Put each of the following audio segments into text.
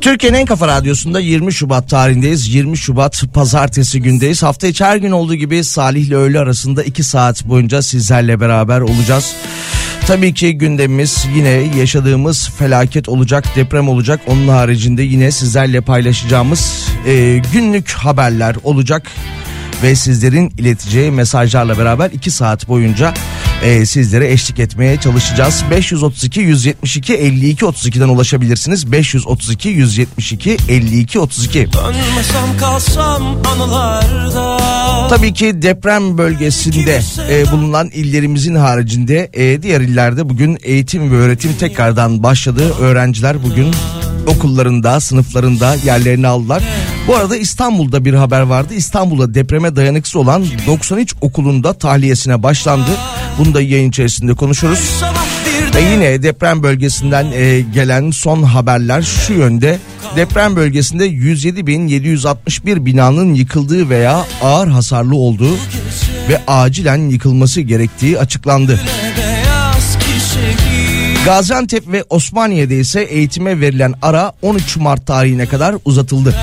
Türkiye'nin en kafa radyosunda 20 Şubat tarihindeyiz. 20 Şubat pazartesi gündeyiz. Hafta içi her gün olduğu gibi Salih ile öğle arasında 2 saat boyunca sizlerle beraber olacağız. Tabii ki gündemimiz yine yaşadığımız felaket olacak, deprem olacak. Onun haricinde yine sizlerle paylaşacağımız e, günlük haberler olacak ve sizlerin ileteceği mesajlarla beraber 2 saat boyunca e, sizlere eşlik etmeye çalışacağız. 532 172 52 32'den ulaşabilirsiniz. 532 172 52 32. Dönmesem kalsam anılarda Tabii ki deprem bölgesinde e, bulunan illerimizin haricinde e, diğer illerde bugün eğitim ve öğretim tekrardan başladı. Öğrenciler bugün okullarında, sınıflarında yerlerini aldılar. Bu arada İstanbul'da bir haber vardı. İstanbul'da depreme dayanıksız olan 93 okulunda tahliyesine başlandı. Bunu da yayın içerisinde konuşuruz. Ve yine deprem bölgesinden e, gelen son haberler şu yönde. Deprem bölgesinde 107.761 binanın yıkıldığı veya ağır hasarlı olduğu ve acilen yıkılması gerektiği açıklandı. Gaziantep ve Osmaniye'de ise eğitime verilen ara 13 Mart tarihine kadar uzatıldı.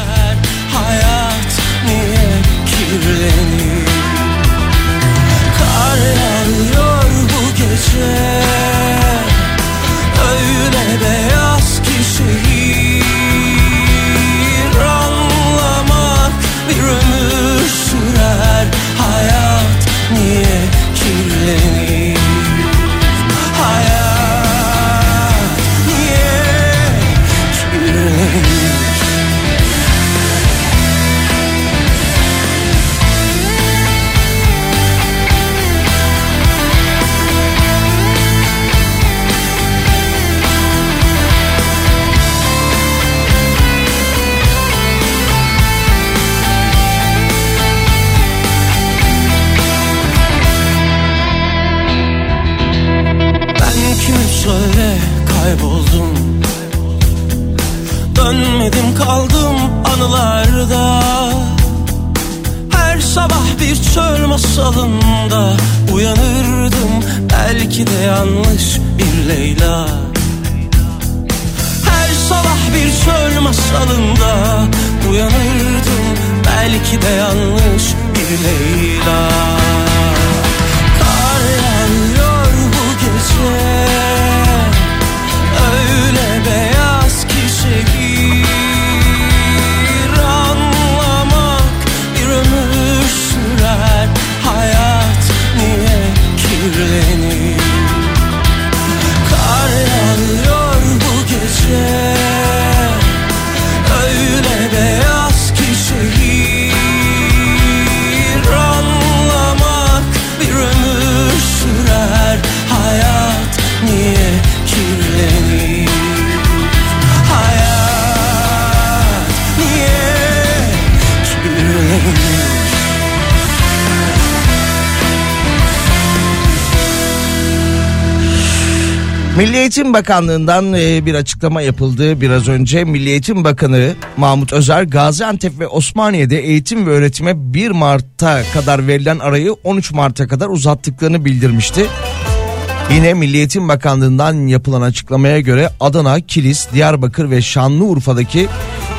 Eğitim Bakanlığı'ndan e, bir açıklama yapıldı biraz önce. Milli Eğitim Bakanı Mahmut Özer Gaziantep ve Osmaniye'de eğitim ve öğretime 1 Mart'a kadar verilen arayı 13 Mart'a kadar uzattıklarını bildirmişti. Yine Milli Eğitim Bakanlığı'ndan yapılan açıklamaya göre Adana, Kilis, Diyarbakır ve Şanlıurfa'daki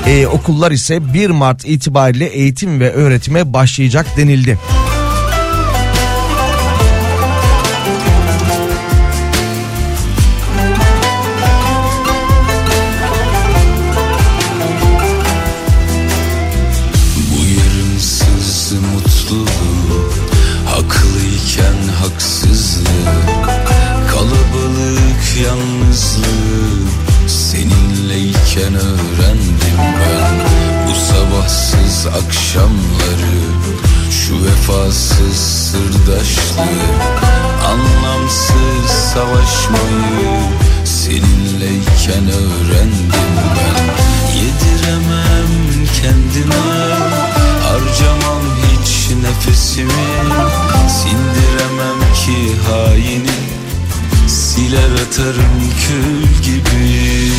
e, okullar ise 1 Mart itibariyle eğitim ve öğretime başlayacak denildi. Anlamsız savaşmayı Seninleyken öğrendim ben. Yediremem kendime Harcamam hiç nefesimi. Sindiremem ki haini Siler atarım kül gibi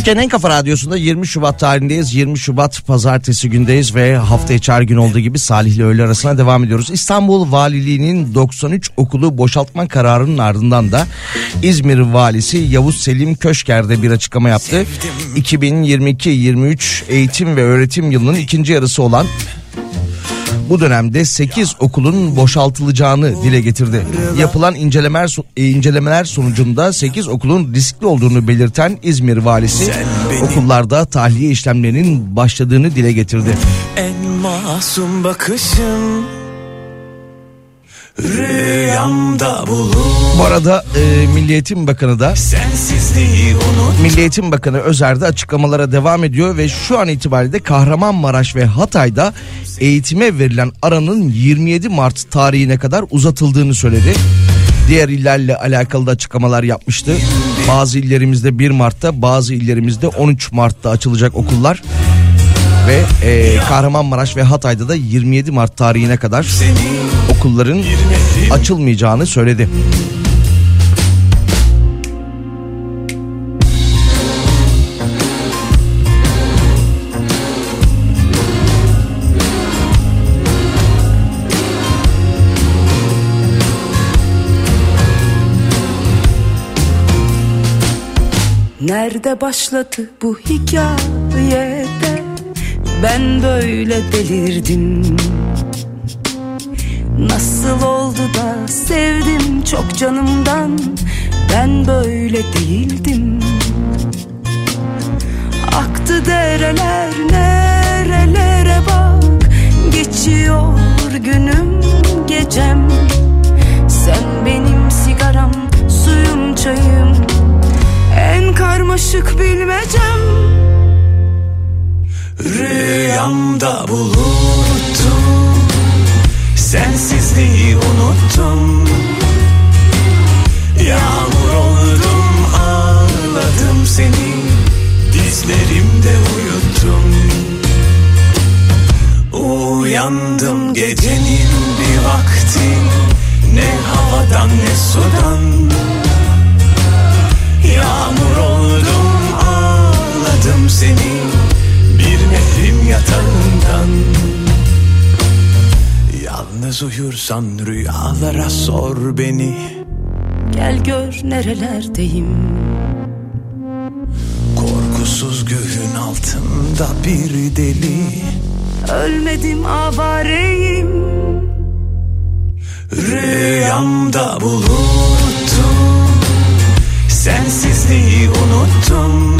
Türkiye'nin en kafa radyosunda 20 Şubat tarihindeyiz. 20 Şubat pazartesi gündeyiz ve hafta içi her gün olduğu gibi Salih ile öğle arasına devam ediyoruz. İstanbul Valiliği'nin 93 okulu boşaltma kararının ardından da İzmir Valisi Yavuz Selim Köşker'de bir açıklama yaptı. 2022-23 eğitim ve öğretim yılının ikinci yarısı olan bu dönemde 8 okulun boşaltılacağını dile getirdi. Yapılan incelemeler, e, incelemeler sonucunda 8 okulun riskli olduğunu belirten İzmir valisi okullarda tahliye işlemlerinin başladığını dile getirdi. En masum bakışın Rüyamda bulur Bu arada e, Milli Eğitim Bakanı da Milli Eğitim Bakanı Özer'de açıklamalara devam ediyor ve şu an itibariyle Kahramanmaraş ve Hatay'da eğitime verilen aranın 27 Mart tarihine kadar uzatıldığını söyledi. Diğer illerle alakalı da açıklamalar yapmıştı. Bazı illerimizde 1 Mart'ta bazı illerimizde 13 Mart'ta açılacak okullar. Ve e, Kahramanmaraş ve Hatay'da da 27 Mart tarihine kadar okulların açılmayacağını söyledi. Nerede başladı bu hikayede Ben böyle delirdim Nasıl oldu da sevdim çok canımdan? Ben böyle değildim. Aktı dereler nerelere bak? Geçiyor günüm gecem. Sen benim sigaram suyum çayım. En karmaşık bilmecem. Rüyamda buluttum Sensizliği unuttum. Yağmur oldum ağladım seni. Dizlerimde uyuttum. Uyandım gecenin bir vakti. Ne havadan ne sudan. Yağmur oldum ağladım seni. Bir nehrin yatağından Yalnız uyursan rüyalara sor beni. Gel gör nerelerdeyim. Korkusuz göğün altında bir deli. Ölmedim avareyim. Rüyamda buluttum. Sensizliği unuttum.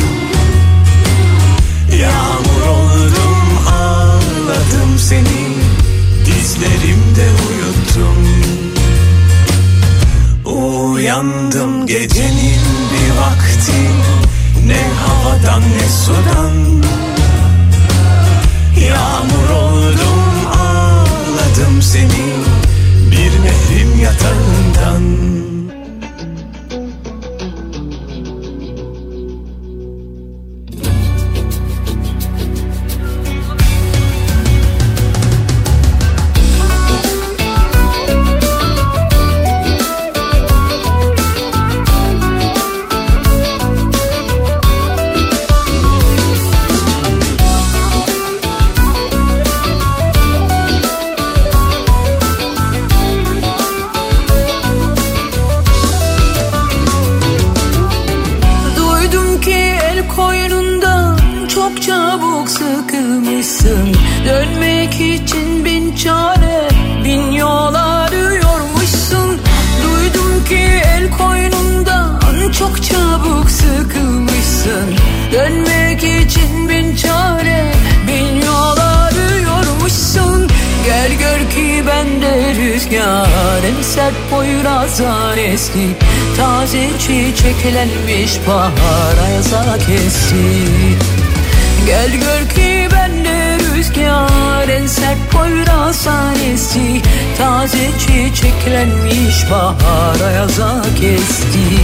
Yağmur oldum ağladım seni Dizlerimde uyuttum. Uyandım gecenin bir vakti Ne havadan ne sudan. Yağmur oldum ağladım seni Bir nehrin yatağından çiçeklenmiş bahar ayaza kesti Gel gör ki bende rüzgar En sert poyrazlar eski Taze çiçeklenmiş bahar ayaza kesti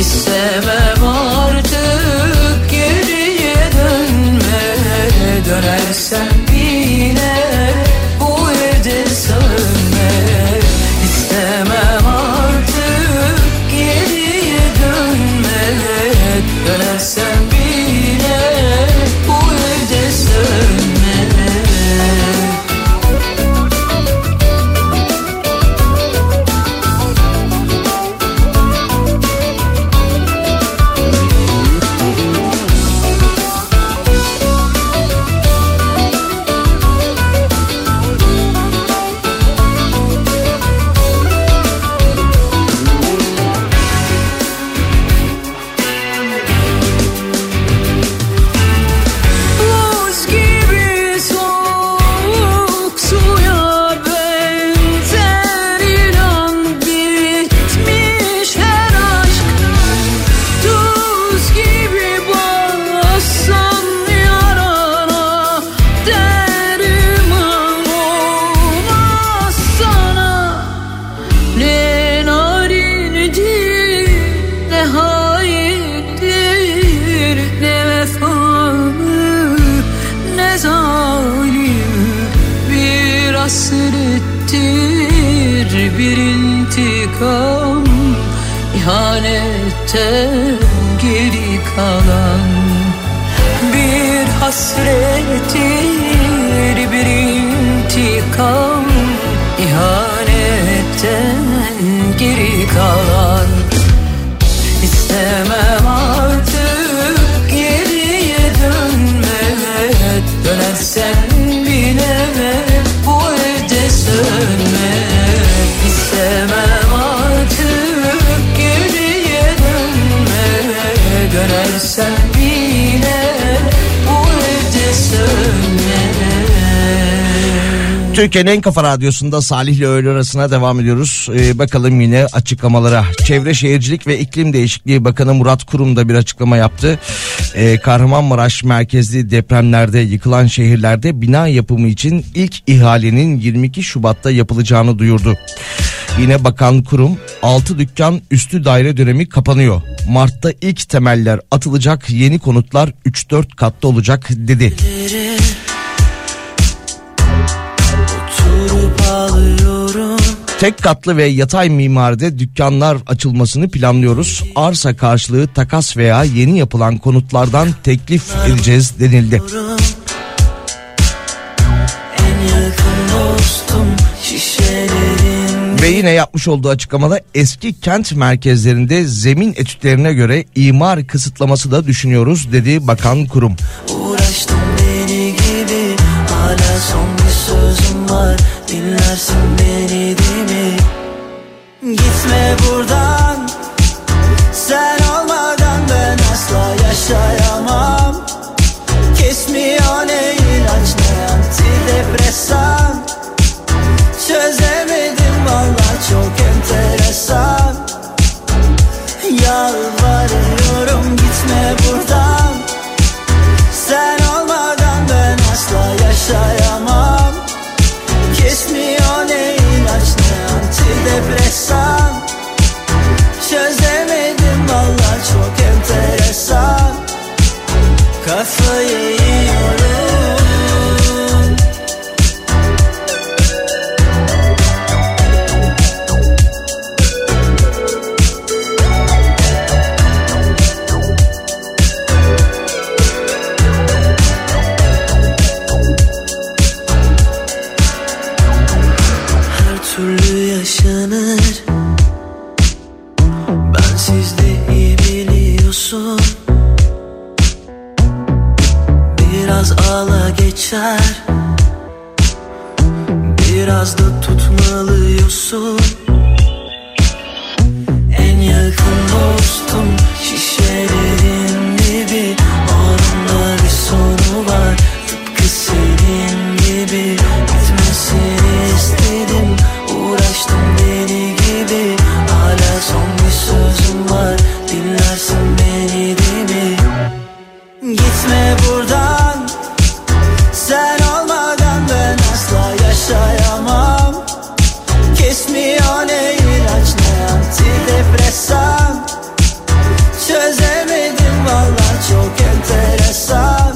İstemem artık geriye dönme. Dönersen Türkiye'nin en kafa radyosunda Salih ile öğle arasına devam ediyoruz. Ee, bakalım yine açıklamalara. Çevre Şehircilik ve İklim Değişikliği Bakanı Murat Kurum da bir açıklama yaptı. Ee, Kahramanmaraş merkezli depremlerde yıkılan şehirlerde bina yapımı için ilk ihalenin 22 Şubat'ta yapılacağını duyurdu. Yine Bakan Kurum 6 dükkan üstü daire dönemi kapanıyor. Mart'ta ilk temeller atılacak yeni konutlar 3-4 katlı olacak dedi. Tek katlı ve yatay mimaride dükkanlar açılmasını planlıyoruz. Arsa karşılığı takas veya yeni yapılan konutlardan teklif edeceğiz denildi. Ve yine yapmış olduğu açıklamada eski kent merkezlerinde zemin etütlerine göre imar kısıtlaması da düşünüyoruz dedi bakan kurum. Uğraştım deli gibi Hala son bir sözüm var Dinlersin beni değil mi? Gitme buradan. Sen olmadan ben asla yaşayamam. Kesmiyor ne ilaç ne antidepresan. Çözemedim valla çok enteresan. Yalvarıyorum gitme buradan. Sen olmadan ben asla antidepresan geçer. Biraz da tutmalıyorsun En yakın dostum şişelerin antidepresan Çözemedim valla çok enteresan.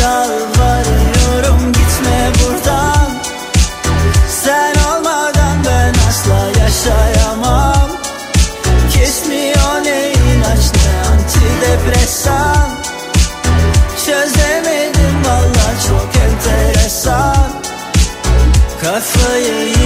Yalvarıyorum gitme buradan. Sen olmadan ben asla yaşayamam. Kesmiyor ne ilaç ne antidepresan. Çözemedim valla çok enteresan. Kafayı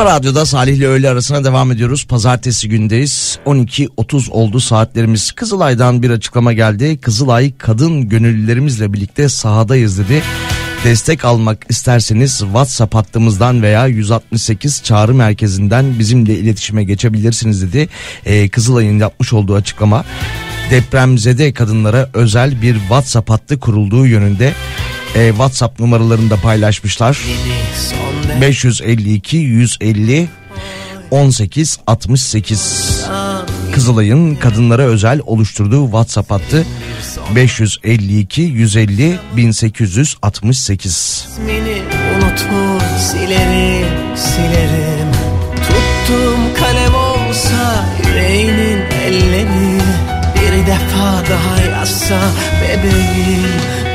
Kafa Radyo'da Salih ile öğle arasına devam ediyoruz. Pazartesi gündeyiz. 12.30 oldu saatlerimiz. Kızılay'dan bir açıklama geldi. Kızılay kadın gönüllülerimizle birlikte sahadayız dedi. Destek almak isterseniz WhatsApp hattımızdan veya 168 çağrı merkezinden bizimle iletişime geçebilirsiniz dedi. Ee, Kızılay'ın yapmış olduğu açıklama depremzede kadınlara özel bir WhatsApp hattı kurulduğu yönünde e, WhatsApp numaralarını da paylaşmışlar. 552 150 18 68 Kızılay'ın kadınlara özel oluşturduğu WhatsApp hattı 552 150 1868 İsmini silerim silerim. Tuttum kalem olsa yüreğinin elleri Bir defa daha yazsa bebeğim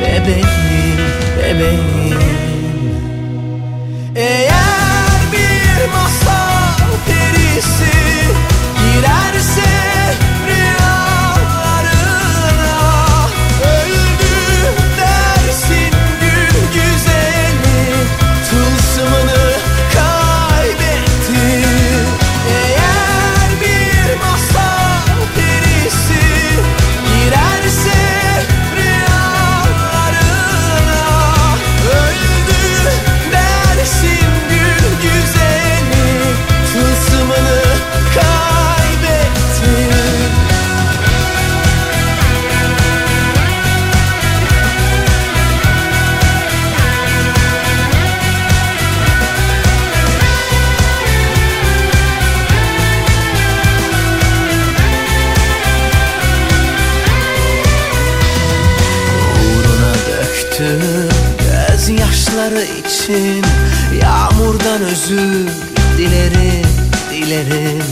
bebeğim bebeğim Eğer için Yağmurdan özür dilerim, dilerim.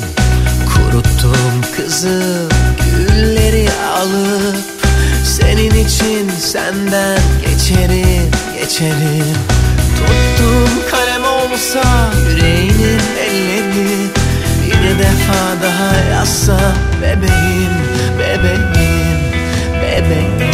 Kuruttum kızım gülleri alıp Senin için senden geçerim, geçerim. Tuttum kalem olsa yüreğinin elleri Bir defa daha yazsa bebeğim, bebeğim, bebeğim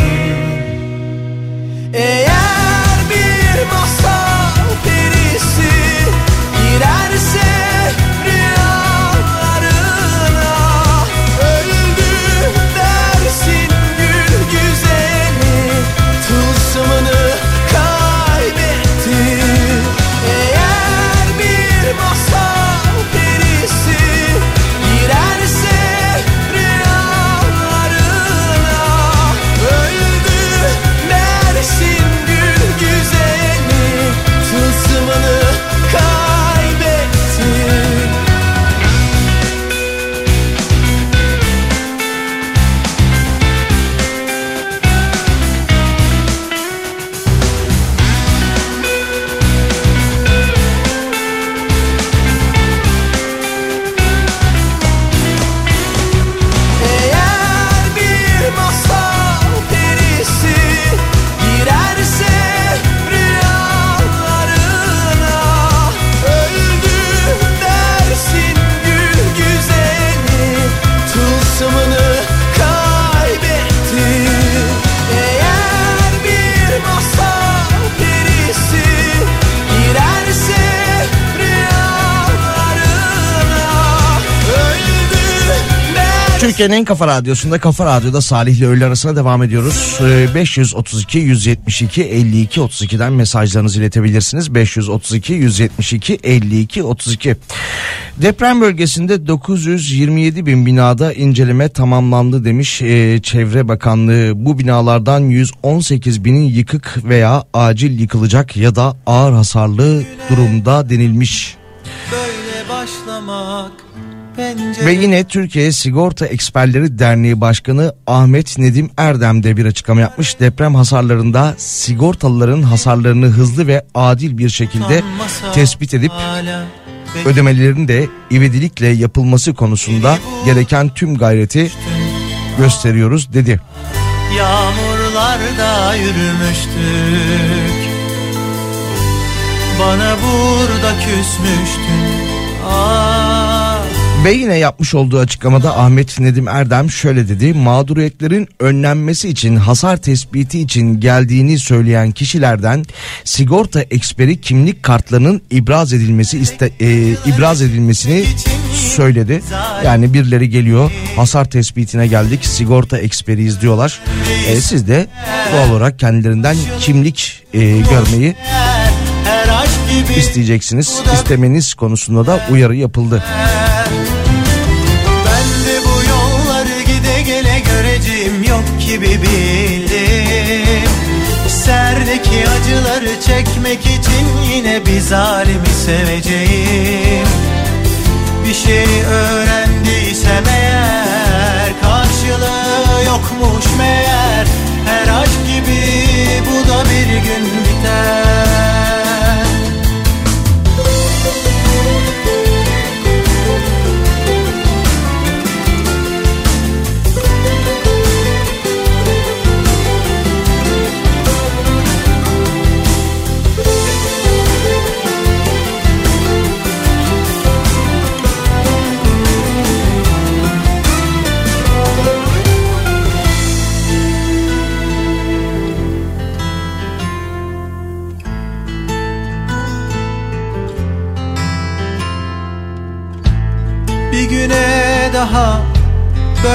kafa radyosunda Kafa Radyo'da Salih ile öğle arasına devam ediyoruz. Ee, 532 172 52 32'den mesajlarınızı iletebilirsiniz. 532 172 52 32. Deprem bölgesinde 927 bin binada inceleme tamamlandı demiş ee, Çevre Bakanlığı. Bu binalardan 118 binin yıkık veya acil yıkılacak ya da ağır hasarlı durumda denilmiş. Böyle başlamak Ve yine Türkiye Sigorta Eksperleri Derneği Başkanı Ahmet Nedim Erdem de bir açıklama yapmış. Deprem hasarlarında sigortalıların hasarlarını hızlı ve adil bir şekilde tespit edip ödemelerin de ivedilikle yapılması konusunda gereken tüm gayreti gösteriyoruz dedi. Yağmurlarda yürümüştük Bana burada küsmüştün Ah Ve yine yapmış olduğu açıklamada Ahmet Nedim Erdem şöyle dedi. Mağduriyetlerin önlenmesi için hasar tespiti için geldiğini söyleyen kişilerden sigorta eksperi kimlik kartlarının ibraz edilmesi iste, e, ibraz edilmesini söyledi. Yani birileri geliyor hasar tespitine geldik sigorta eksperiyiz diyorlar. E, siz de doğal olarak kendilerinden kimlik e, görmeyi isteyeceksiniz. İstemeniz konusunda da uyarı yapıldı. Gibi bildim. Serdeki acıları çekmek için yine bir zalimi seveceğim. Bir şey öğrendiysem eğer karşılığı yokmuş meğer. Her aşk gibi bu da bir gün biter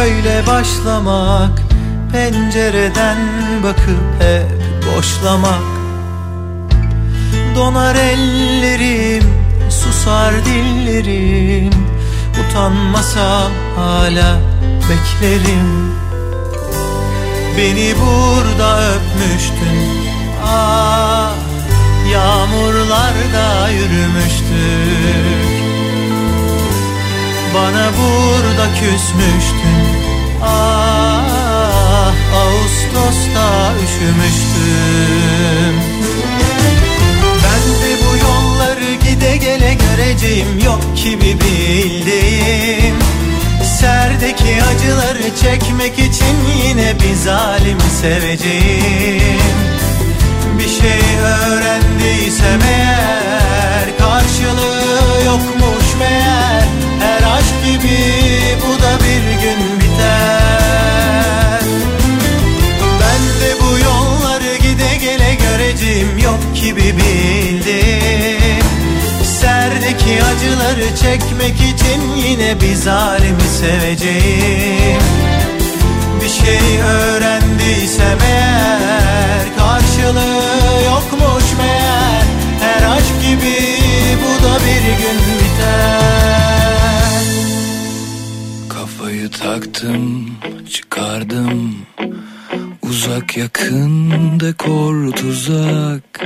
böyle başlamak Pencereden bakıp hep boşlamak. Donar ellerim, susar dillerim Utanmasam hala beklerim. Beni burada öpmüştün Ah yağmurlarda yürümüştük bana burada küsmüştün. Ah Ağustos'ta üşümüştüm. Ben göreceğim yok ki bir bildiğim Serdeki acıları çekmek için yine bir zalimi seveceğim. Bir şey öğrendiysem eğer karşılığı yokmuş meğer gibi bu da bir gün biter. Ben de bu yolları gide gele göreceğim yok ki bir bildim. Serdeki acıları çekmek için yine bir zalimi seveceğim. Bir şey öğrendiysem eğer karşılığı yokmuş meğer. Her aşk gibi bu da bir gün biter taktım, çıkardım. Uzak yakın dekor tuzak.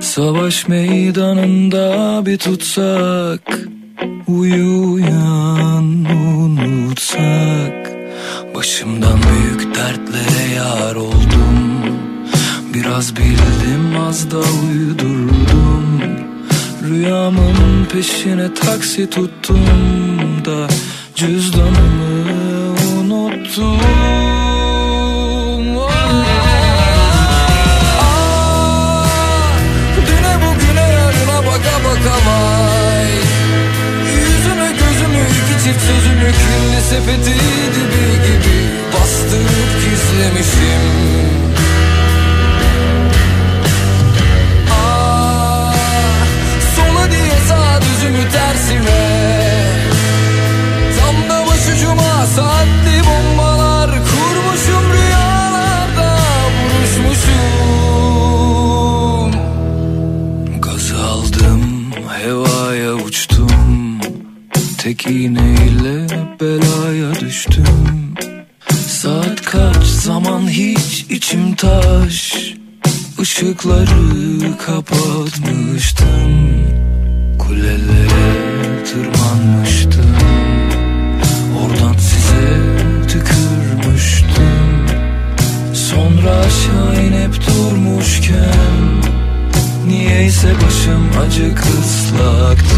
Savaş meydanında bir tutsak. Uyu uyan unutsak. Başımdan büyük dertlere yar oldum. Biraz bildim az da uydurdum. Rüyamın peşine taksi tuttum da Cüzdanımı unuttum. Ah, Düne bugüne yarına baka baka vay. Yüzümü gözümü iki çift sözümü kirli sepeti dibi gibi Bastırıp gizlemişim. Ah, Sola diye sağ düzümü tersime Tek iğneyle belaya düştüm. Saat kaç? Zaman hiç içim taş. Işıkları kapatmıştım. Kulelere tırmanmıştım. Oradan size tükürmüştüm. Sonra aşağı inip durmuşken Niyeyse başım acık ıslaktı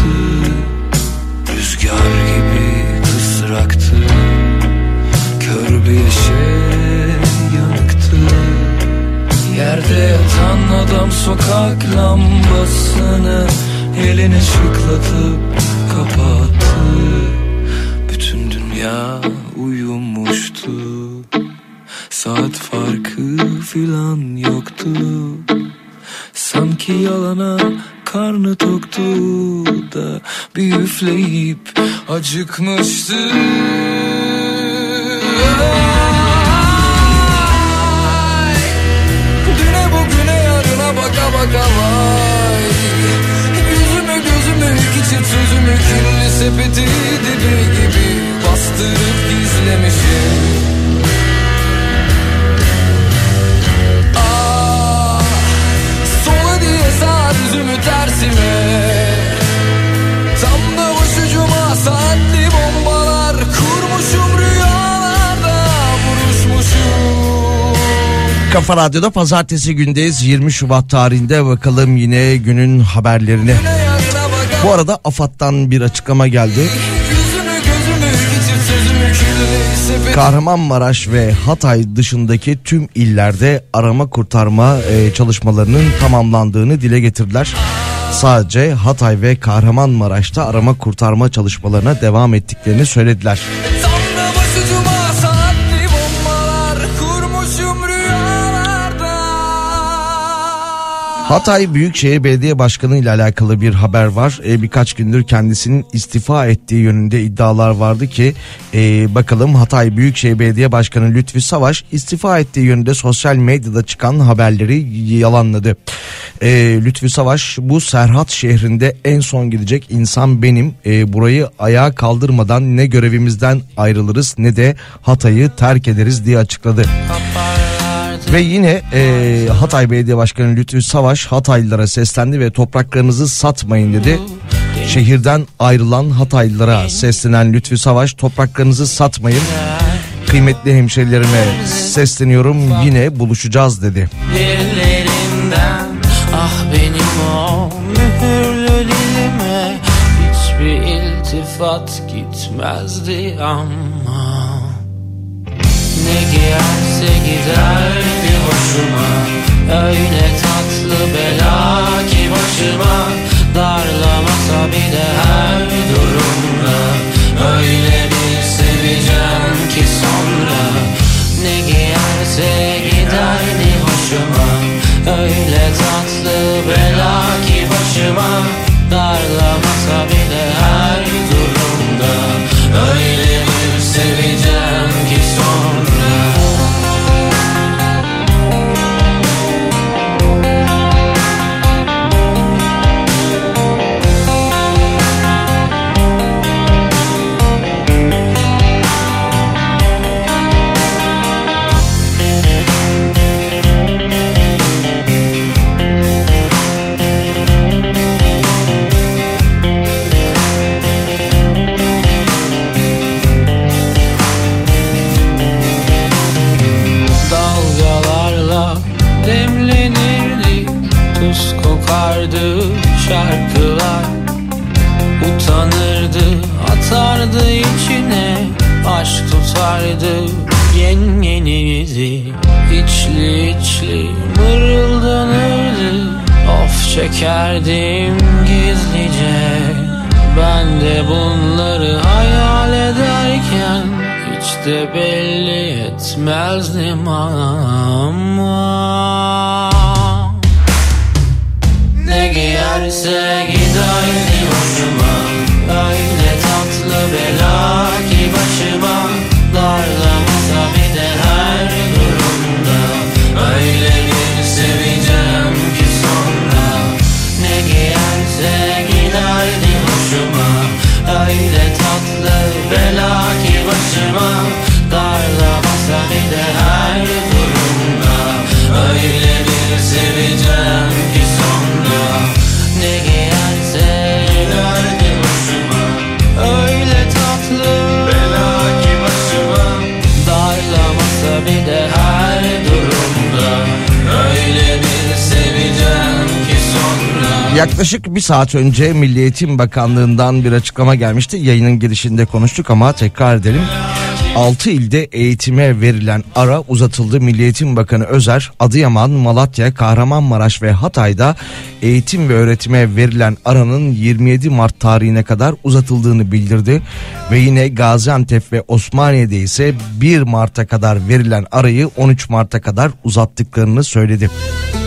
üfleyip acıkmıştı Ay, Düne bugüne yarına baka baka vay. Yüzümü gözümü iki çift sözümü kirli sepeti dibi gibi Bastırıp gizlemişim. Ah, Sola diye sağ düzümü tersime Kafa Radyo'da pazartesi gündeyiz 20 Şubat tarihinde bakalım yine günün haberlerine. Bu arada AFAD'dan bir açıklama geldi. Kahramanmaraş ve Hatay dışındaki tüm illerde arama kurtarma e, çalışmalarının tamamlandığını dile getirdiler. Sadece Hatay ve Kahramanmaraş'ta arama kurtarma çalışmalarına devam ettiklerini söylediler. Tam Hatay Büyükşehir Belediye Başkanı ile alakalı bir haber var. E, birkaç gündür kendisinin istifa ettiği yönünde iddialar vardı ki e, bakalım Hatay Büyükşehir Belediye Başkanı Lütfi Savaş istifa ettiği yönünde sosyal medyada çıkan haberleri yalanladı. E, Lütfi Savaş bu Serhat şehrinde en son gidecek insan benim. E, burayı ayağa kaldırmadan ne görevimizden ayrılırız ne de Hatay'ı terk ederiz diye açıkladı. Ve yine e, Hatay Belediye Başkanı Lütfü Savaş Hataylılara seslendi ve topraklarınızı satmayın dedi. Şehirden ayrılan Hataylılara seslenen Lütfü Savaş topraklarınızı satmayın. Kıymetli hemşerilerime sesleniyorum yine buluşacağız dedi. Ah benim o mühürlü dilime Hiç iltifat gitmezdi ama Ne giyerse giderdi hoşuma Öyle tatlı bela ki başıma. Darlamasa bile her durumda. Öyle bir seveceğim ki sonra. Ne giyerse giderdi hoşuma. Öyle tatlı bela ki başıma. Darlamasa bile her durumda. Öyle bir seveceğim ki sonra Of çekerdim gizlice. Ben de bunları hayal ederken hiç de belli etmezdim ama Yaklaşık bir saat önce Milli Eğitim Bakanlığı'ndan bir açıklama gelmişti. Yayının girişinde konuştuk ama tekrar edelim. 6 ilde eğitime verilen ara uzatıldı. Milli Eğitim Bakanı Özer, Adıyaman, Malatya, Kahramanmaraş ve Hatay'da eğitim ve öğretime verilen aranın 27 Mart tarihine kadar uzatıldığını bildirdi. Ve yine Gaziantep ve Osmaniye'de ise 1 Mart'a kadar verilen arayı 13 Mart'a kadar uzattıklarını söyledi. Denizin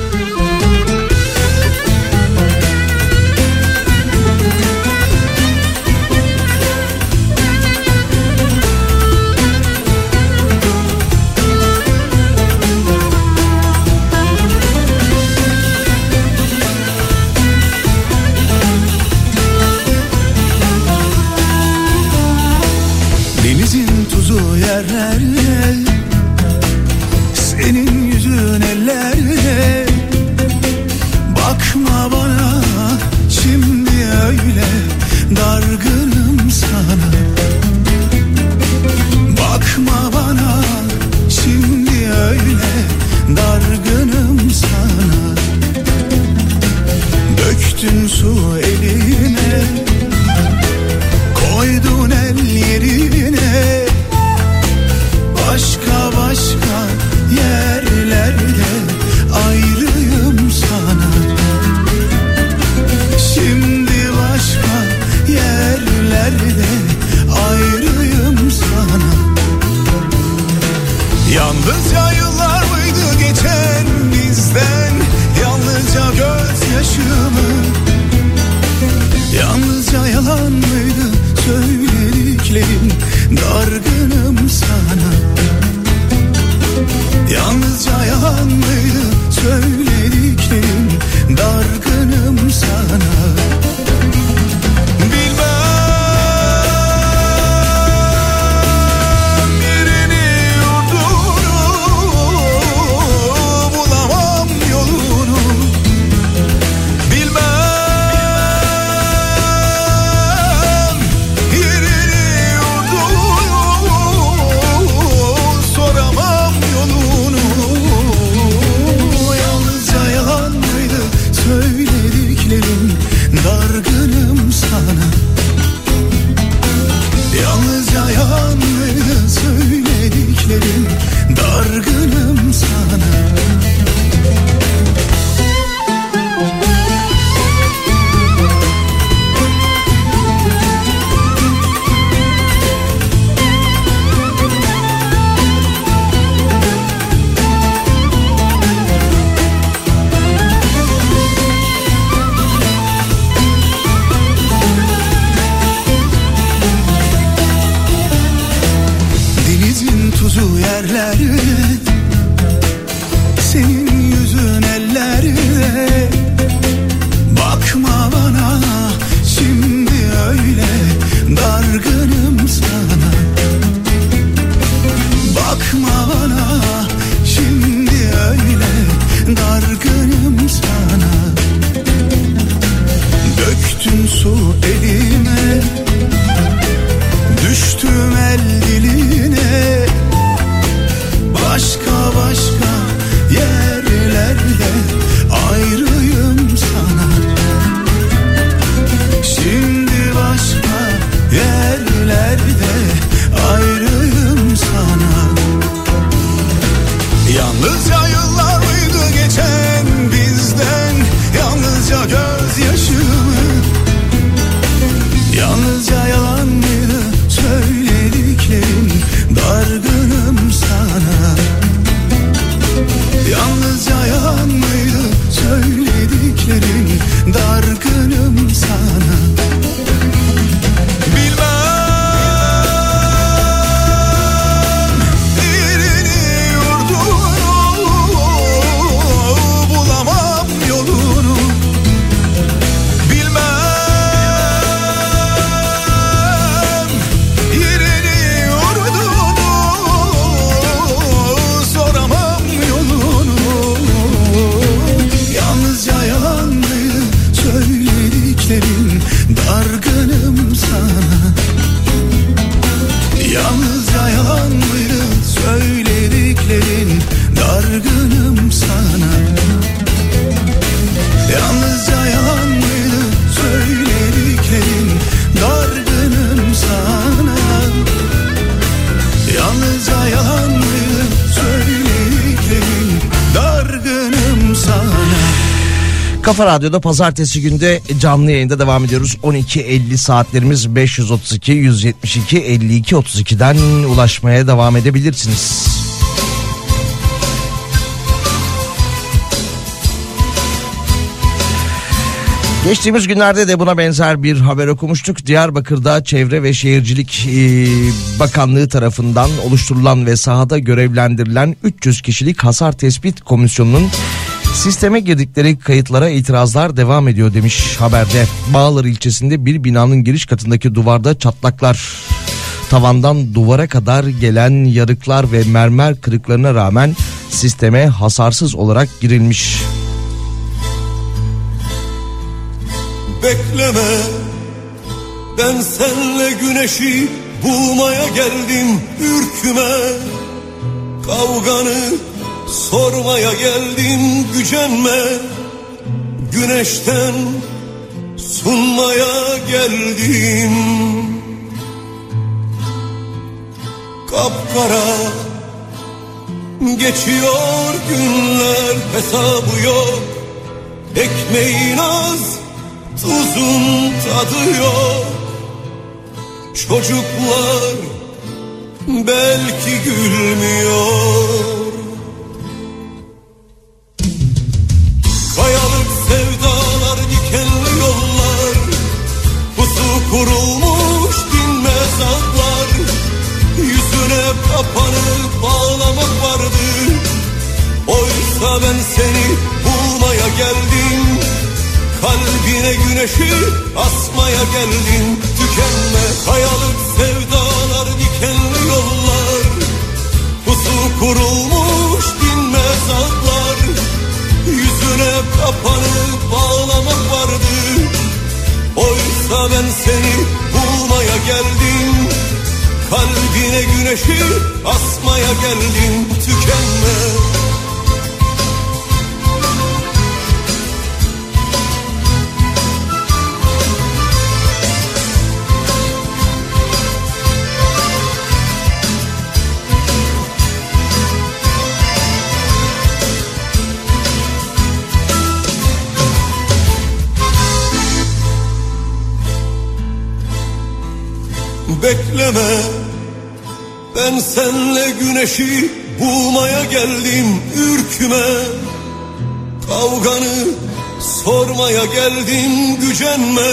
Kafa Radyo'da pazartesi günde canlı yayında devam ediyoruz. 12.50 saatlerimiz 532 172 52 32'den ulaşmaya devam edebilirsiniz. Geçtiğimiz günlerde de buna benzer bir haber okumuştuk. Diyarbakır'da Çevre ve Şehircilik e, Bakanlığı tarafından oluşturulan ve sahada görevlendirilen 300 kişilik hasar tespit komisyonunun Sisteme girdikleri kayıtlara itirazlar devam ediyor demiş haberde. Bağlar ilçesinde bir binanın giriş katındaki duvarda çatlaklar tavandan duvara kadar gelen yarıklar ve mermer kırıklarına rağmen sisteme hasarsız olarak girilmiş. Bekleme Ben senle güneşi bulmaya geldim ürküme Kavganı sormaya geldim gücenme Güneşten sunmaya geldim Kapkara geçiyor günler hesabı yok. Ekmeğin az tuzun tadı yok. Çocuklar belki gülmüyor Kayalık sevdalar dikenli yollar. Pusu kurulmuş dinmez atlar Yüzüne kapanıp ağlamak vardı. Oysa ben seni bulmaya geldim. Kalbine güneşi asmaya geldim. Tükenme kayalık sevdalar dikenli yollar. Pusu kurulmuş dinmez atlar Yüzüne kapanıp ağlamak vardı. Oysa ben seni bulmaya geldim. Kalbine güneşi asmaya geldim. Tükenme Bekleme. Ben senle güneşi bulmaya geldim ürküme. Kavganı sormaya geldim gücenme.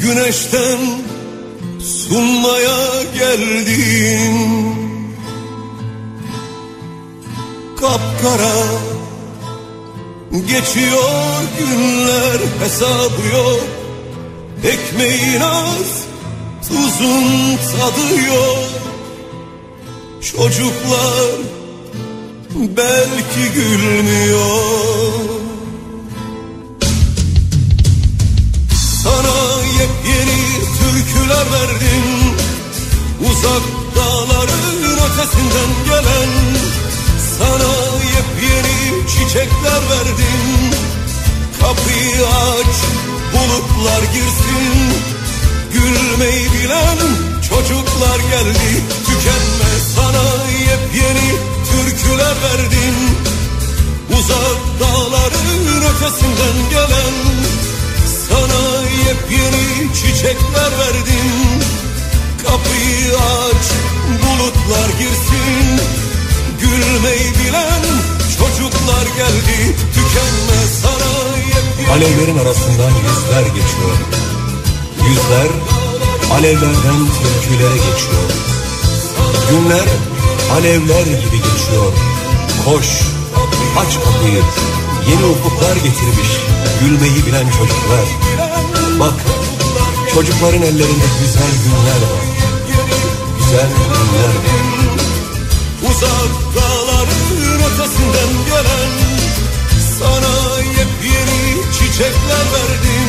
Güneşten sunmaya geldim. Kapkara Geçiyor günler hesabı yok. Ekmeğin az tuzun tadı yok. Çocuklar belki gülmüyor. Sana yepyeni türküler verdim. Uzak dağların ötesinden gelen. Sana yepyeni çiçekler verdim. Kapıyı aç bulutlar girsin Gülmeyi bilen çocuklar geldi. Tükenme sana yepyeni türküler verdim Uzak dağların ötesinden gelen Sana yepyeni çiçekler verdim Kapıyı aç bulutlar girsin. Gülmeyi bilen çocuklar geldi. Tükenme sana yepyeni Alevlerin arasından yüzler geçiyor. Yüzler alevlerden türkülere geçiyor. Günler alevler gibi geçiyor. Koş, aç kapıyı. Yeni ufuklar getirmiş gülmeyi bilen çocuklar. Bak, çocukların ellerinde güzel günler var. Güzel günler var. Uzak dağların ötesinden gelen Sana yepyeni çiçekler verdim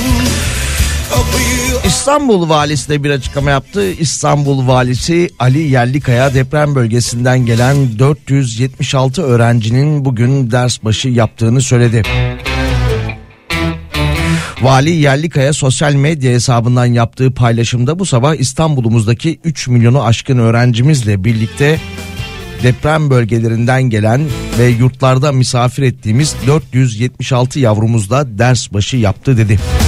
İstanbul valisi de bir açıklama yaptı. İstanbul valisi Ali Yerlikaya deprem bölgesinden gelen 476 öğrencinin bugün ders başı yaptığını söyledi. Vali Yerlikaya sosyal medya hesabından yaptığı paylaşımda bu sabah İstanbul'umuzdaki 3 milyonu aşkın öğrencimizle birlikte deprem bölgelerinden gelen ve yurtlarda misafir ettiğimiz 476 yavrumuzla ders başı yaptı dedi. Ölsem,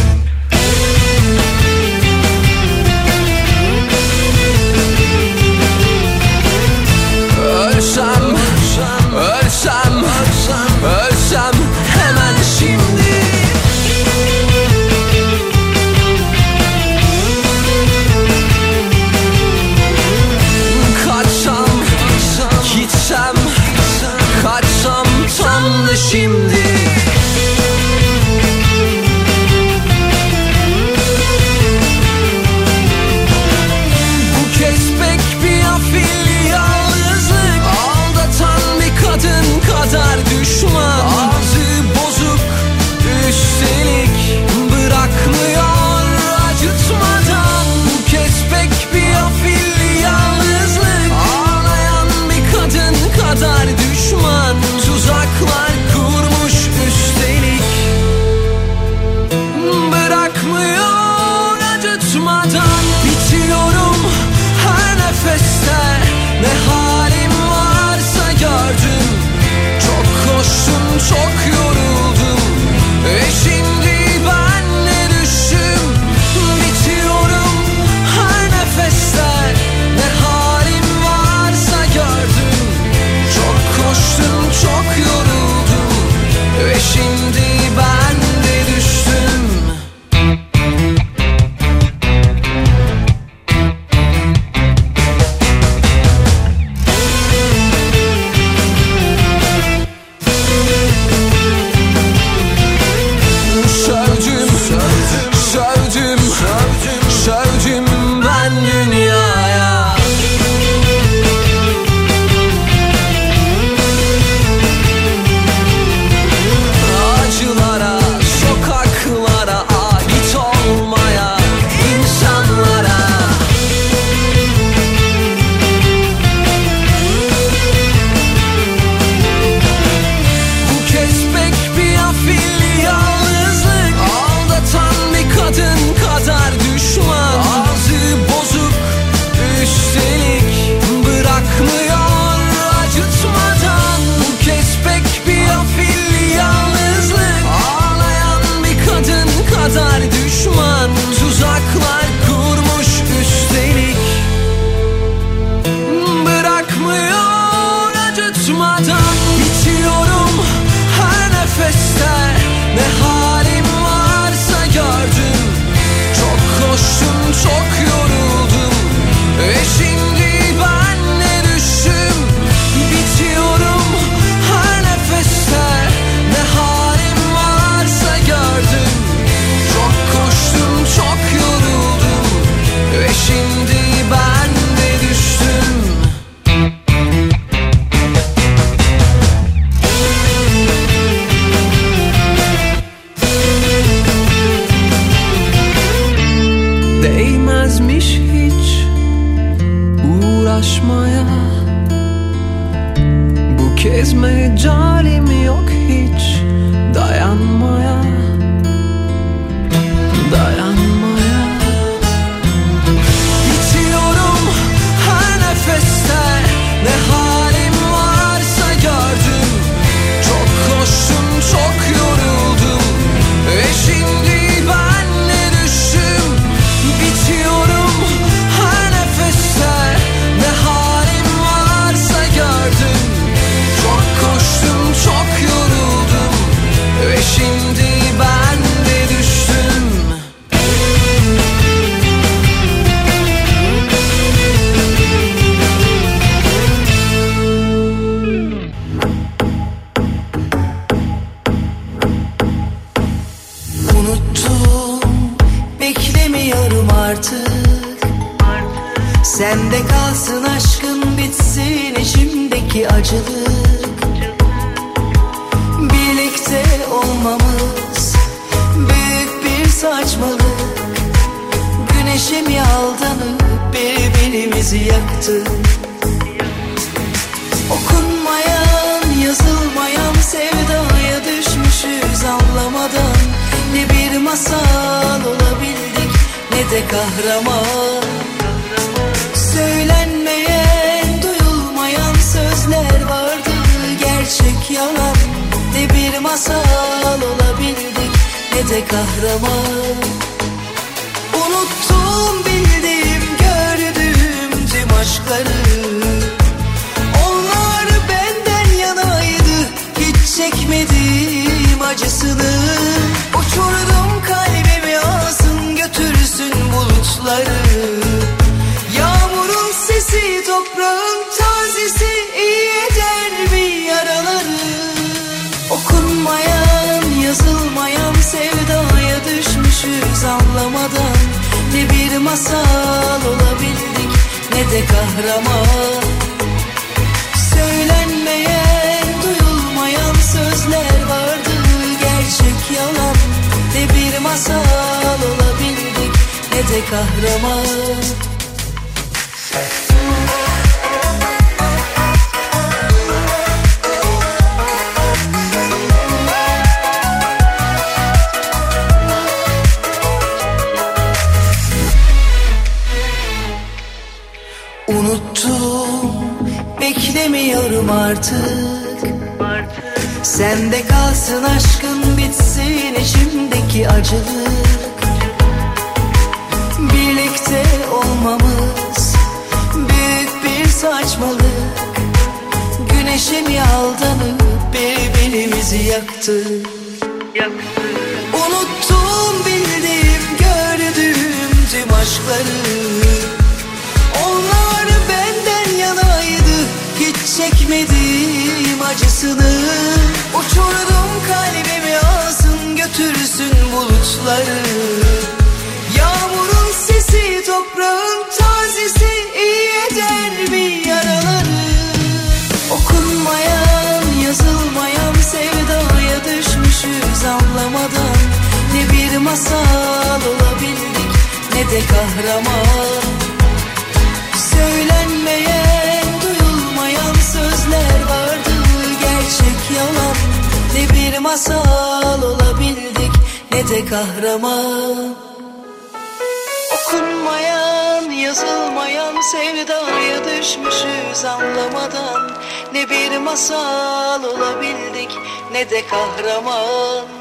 artık. Sende kalsın aşkın bitsin içimdeki acılık. Birlikte olmamız büyük bir saçmalık. Güneşe mi aldanıp birbirimizi yaktık Unuttum bildiğim gördüğüm tüm aşkları çekmedim acısını. Uçurdum kalbimi alsın götürsün bulutları. Yağmurun sesi toprağın tazesi iyi eder bir yaraları? Okunmayan yazılmayan sevdaya düşmüşüz anlamadan. Ne bir masal olabildik ne de kahraman. Söylenmeyen, gerçek yalan Ne bir masal olabildik ne de kahraman. Okunmayan, yazılmayan sevdaya düşmüşüz anlamadan. Ne bir masal olabildik ne de kahraman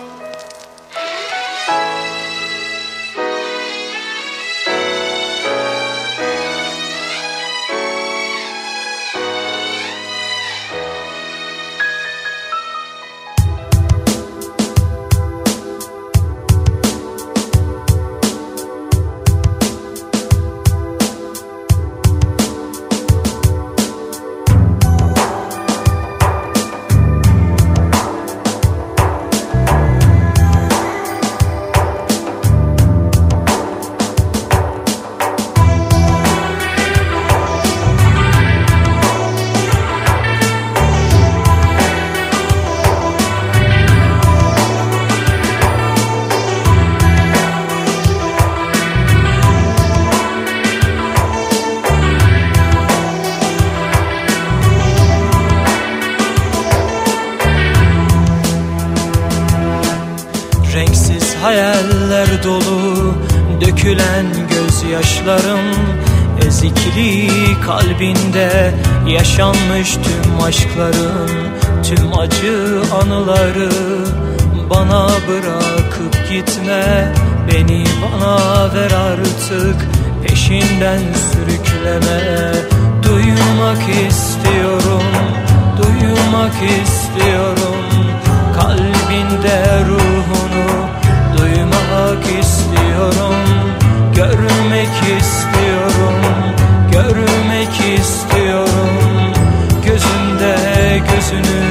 kalbinde yaşanmış tüm aşkların Tüm acı anıları bana bırakıp gitme Beni bana ver artık peşinden sürükleme. Duymak istiyorum, duymak istiyorum. Kalbinde ruhunu duymak istiyorum. Görmek istiyorum, afternoon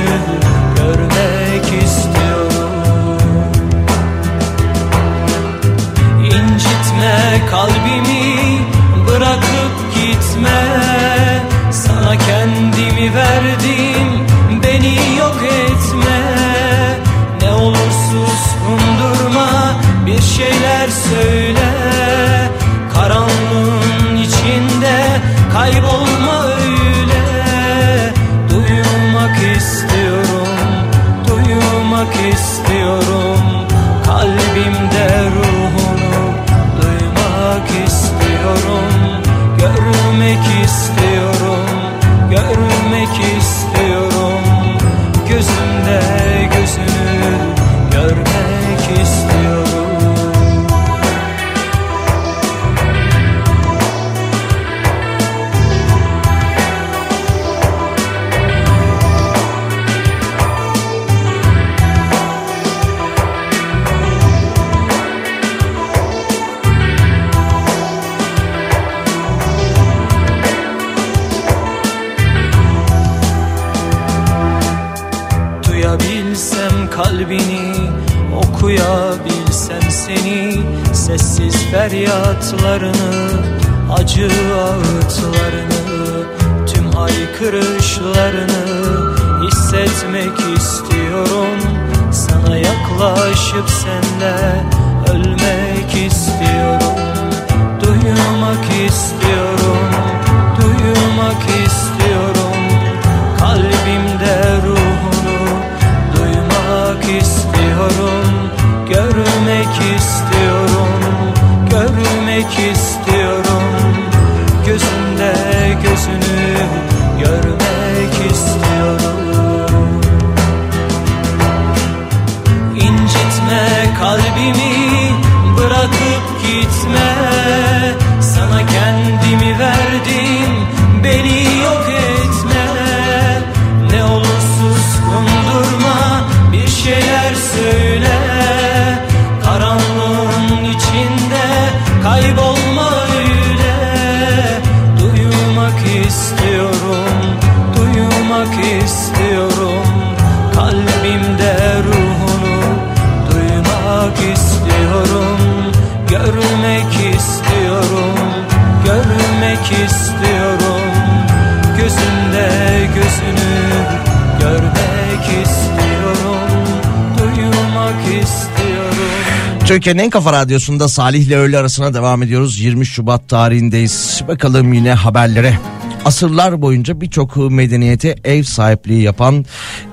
Türkiye'nin en kafa radyosunda Salih ile öğle arasına devam ediyoruz. 20 Şubat tarihindeyiz. Bakalım yine haberlere. Asırlar boyunca birçok medeniyete ev sahipliği yapan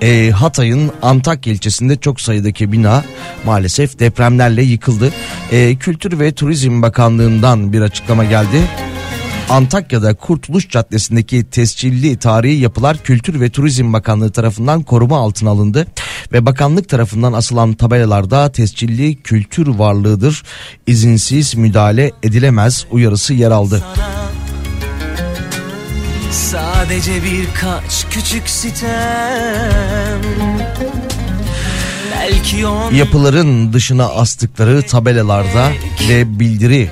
e, Hatay'ın Antakya ilçesinde çok sayıdaki bina maalesef depremlerle yıkıldı. E, Kültür ve Turizm Bakanlığı'ndan bir açıklama geldi. Antakya'da Kurtuluş Caddesi'ndeki tescilli tarihi yapılar Kültür ve Turizm Bakanlığı tarafından koruma altına alındı ve bakanlık tarafından asılan tabelalarda tescilli kültür varlığıdır. izinsiz müdahale edilemez uyarısı yer aldı. Sadece birkaç küçük sitem Yapıların dışına astıkları tabelalarda ve bildiri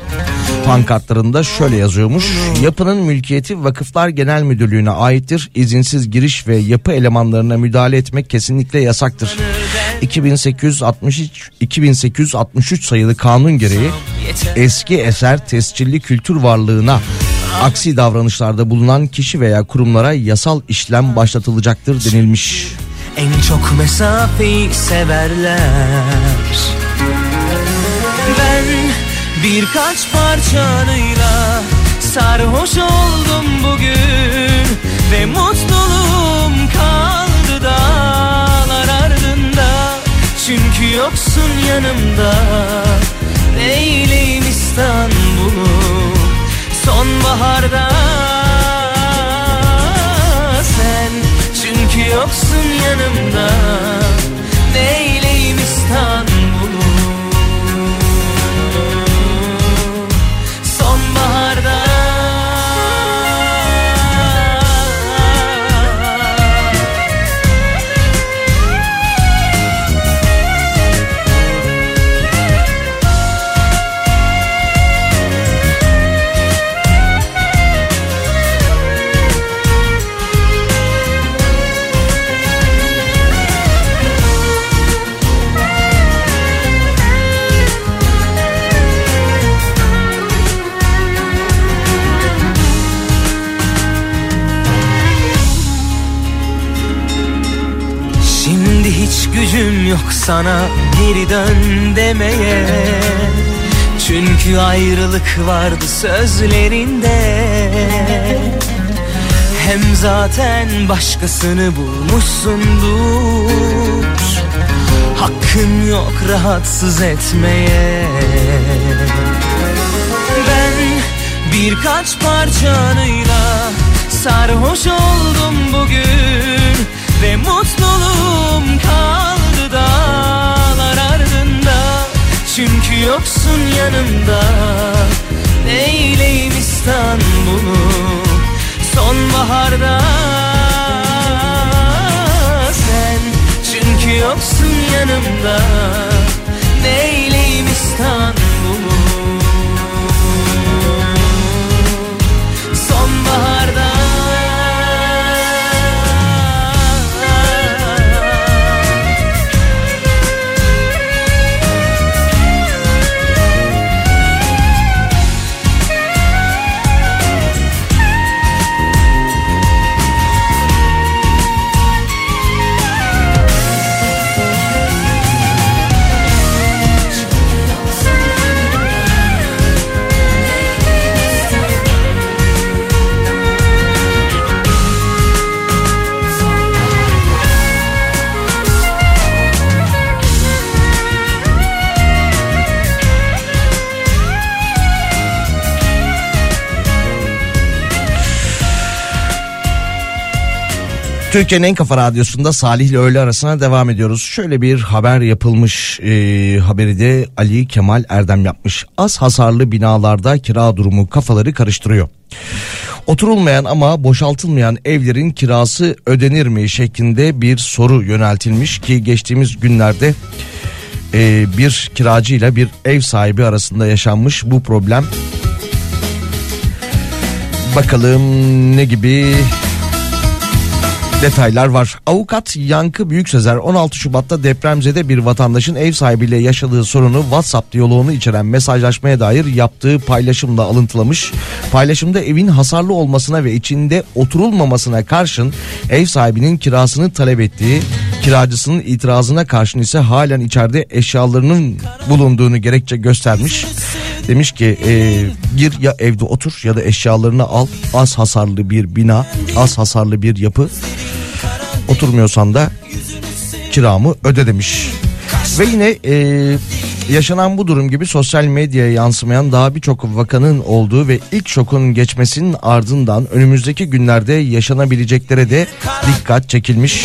pankartlarında şöyle yazıyormuş. Yapının mülkiyeti Vakıflar Genel Müdürlüğü'ne aittir. İzinsiz giriş ve yapı elemanlarına müdahale etmek kesinlikle yasaktır. 2863 2863 sayılı kanun gereği eski eser tescilli kültür varlığına aksi davranışlarda bulunan kişi veya kurumlara yasal işlem başlatılacaktır denilmiş. en çok mesafeyi severler birkaç parçanıyla sarhoş oldum bugün Ve mutluluğum kaldı dağlar ardında. Çünkü yoksun yanımda İstanbul'u sonbaharda. Sen çünkü yoksun yanımda neyleyim İstanbul'u gücüm yok sana geri dön demeye. Çünkü ayrılık vardı sözlerinde. Hem zaten başkasını bulmuşsundur Hakkın yok rahatsız etmeye. Ben birkaç parçanıyla sarhoş oldum bugün Ve mutluluğum kaldı Çünkü yoksun yanımda. Neyleyim İstanbul'u sonbaharda? Sen çünkü yoksun yanımda. Neyleyim İstanbul'u? Sonbaharda Türkiye'nin en kafa radyosunda Salih ile öğle arasına devam ediyoruz. Şöyle bir haber yapılmış e, haberi de Ali Kemal Erdem yapmış. Az hasarlı binalarda kira durumu kafaları karıştırıyor. Oturulmayan ama boşaltılmayan evlerin kirası ödenir mi şeklinde bir soru yöneltilmiş ki geçtiğimiz günlerde e, bir kiracıyla bir ev sahibi arasında yaşanmış bu problem. Bakalım ne gibi detaylar var. Avukat Yankı Büyüksezer 16 Şubat'ta depremzede bir vatandaşın ev sahibiyle yaşadığı sorunu WhatsApp diyaloğunu içeren mesajlaşmaya dair yaptığı paylaşımla alıntılamış. Paylaşımda evin hasarlı olmasına ve içinde oturulmamasına karşın ev sahibinin kirasını talep ettiği, kiracısının itirazına karşın ise halen içeride eşyalarının bulunduğunu gerekçe göstermiş. Demiş ki e, gir ya evde otur ya da eşyalarını al az hasarlı bir bina az hasarlı bir yapı oturmuyorsan da kiramı öde demiş. Ve yine e, yaşanan bu durum gibi sosyal medyaya yansımayan daha birçok vakanın olduğu ve ilk şokun geçmesinin ardından önümüzdeki günlerde yaşanabileceklere de dikkat çekilmiş.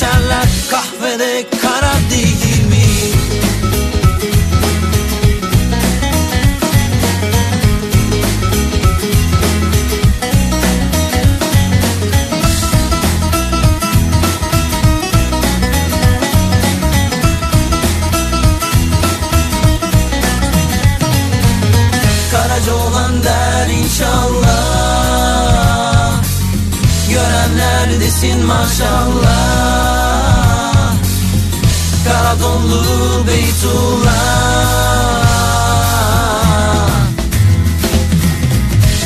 içerler Kahvede kara değil mi? Karaca inşallah Görenler desin maşallah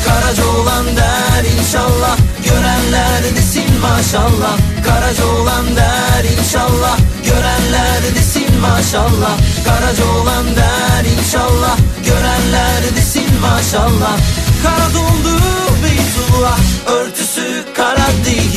Karaca olan der inşallah. Görenler desin maşallah. Karaca olan der inşallah. Görenler desin maşallah. Karaca olan der inşallah. Görenler desin maşallah. Kara doldu Beytullah. Örtüsü kara değil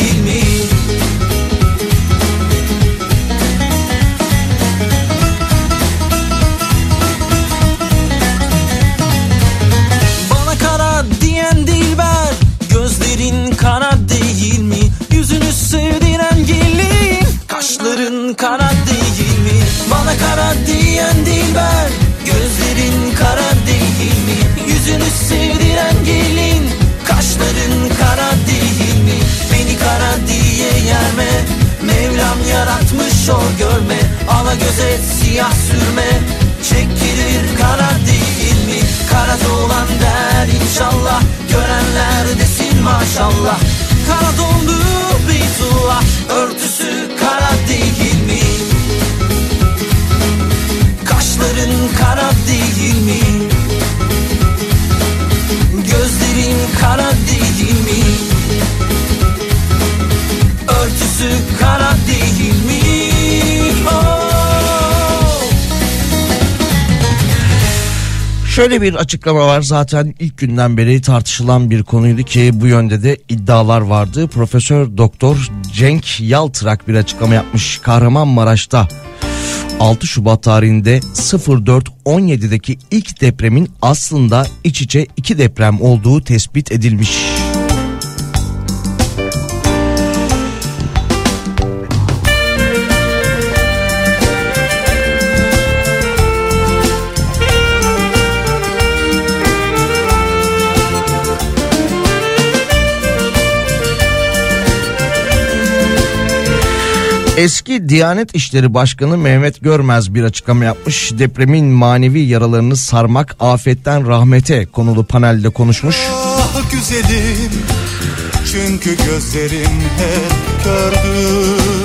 kara diyen dilber Gözlerin kara değil mi? Yüzünü sevdiren gelin. Kaşların kara değil mi? Beni kara diye yerme. Mevlam yaratmış o görme. Ala göze siyah sürme. Çekilir kara değil mi? Kara dolan der inşallah. Görenler desin maşallah. Kara dondu Beytullah Örtüsü kara değil mi? Kaşların kara değil mi? Gözlerin kara değil mi? Örtüsü kara değil mi? Oh! Şöyle bir açıklama var zaten ilk günden beri tartışılan bir konuydu ki bu yönde de iddialar vardı. Profesör Doktor Cenk Yaltırak bir açıklama yapmış Kahramanmaraş'ta 6 Şubat tarihinde 04.17'deki ilk depremin aslında iç içe iki deprem olduğu tespit edilmiş. Eski Diyanet İşleri Başkanı Mehmet Görmez bir açıklama yapmış. Depremin manevi yaralarını sarmak afetten rahmete konulu panelde konuşmuş. Ah güzelim çünkü gözlerim hep kördü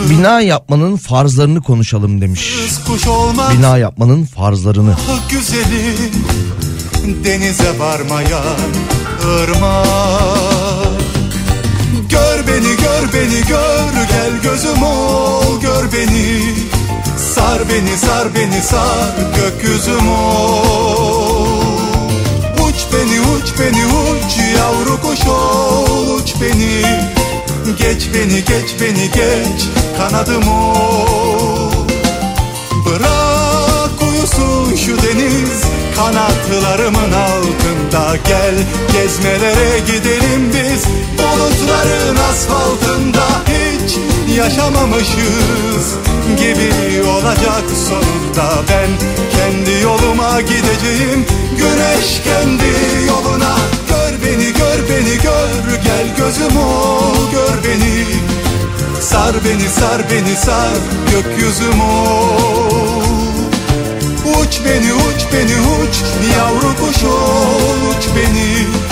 Bina yapmanın farzlarını konuşalım demiş. Bina yapmanın farzlarını. ah güzelim denize varmayan ırmak beni gör beni gör. Gel gözüm ol gör beni. Sar beni sar beni sar gökyüzüm ol. Uç beni uç beni uç yavru kuş ol uç beni. Geç beni geç beni geç kanadım ol. Bırak uyusun şu deniz kanatlarımın altında. Gel gezmelere gidelim biz bulutların asfaltında Hiç yaşamamışız gibi olacak sonunda. Ben kendi yoluma gideceğim güneş kendi yoluna. Gör beni gör beni gör gel gözüm ol gör beni. Sar beni sar beni sar gökyüzüm ol. Uç beni uç beni uç yavru kuş ol uç beni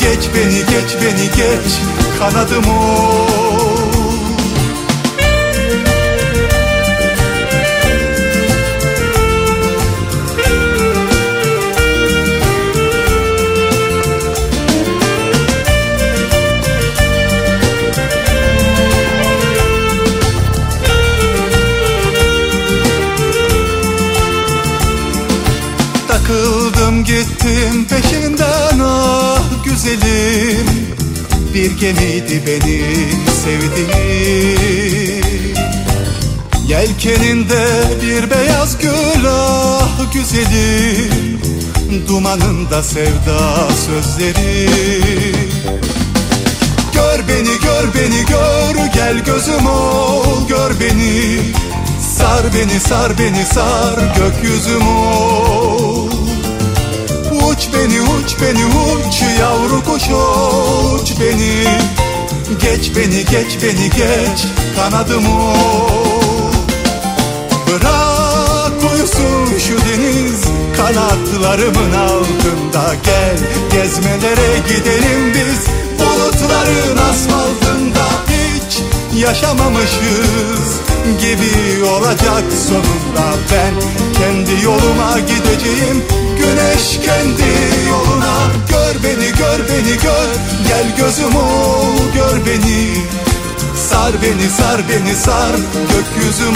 Geç beni geç beni geç. Kanadım ol Takıldım gittim güzelim. Bir gemiydi benim sevdiğim. Yelkeninde bir beyaz gül ah güzelim. Dumanında sevda sözleri. Gör beni gör beni gör gel gözüm ol. Gör beni Sar beni sar beni sar gökyüzüm ol Uç beni uç beni uç yavru kuş uç beni. Geç beni geç beni geç kanadım ol Bırak uyusun şu deniz kanatlarımın altında. Gel gezmelere gidelim biz bulutların asfaltında. Hiç yaşamamışız gibi olacak sonunda. Ben kendi yoluma gideceğim güneş kendi yoluna gör beni gör beni gör gel gözüm gör beni sar beni sar beni sar gökyüzüm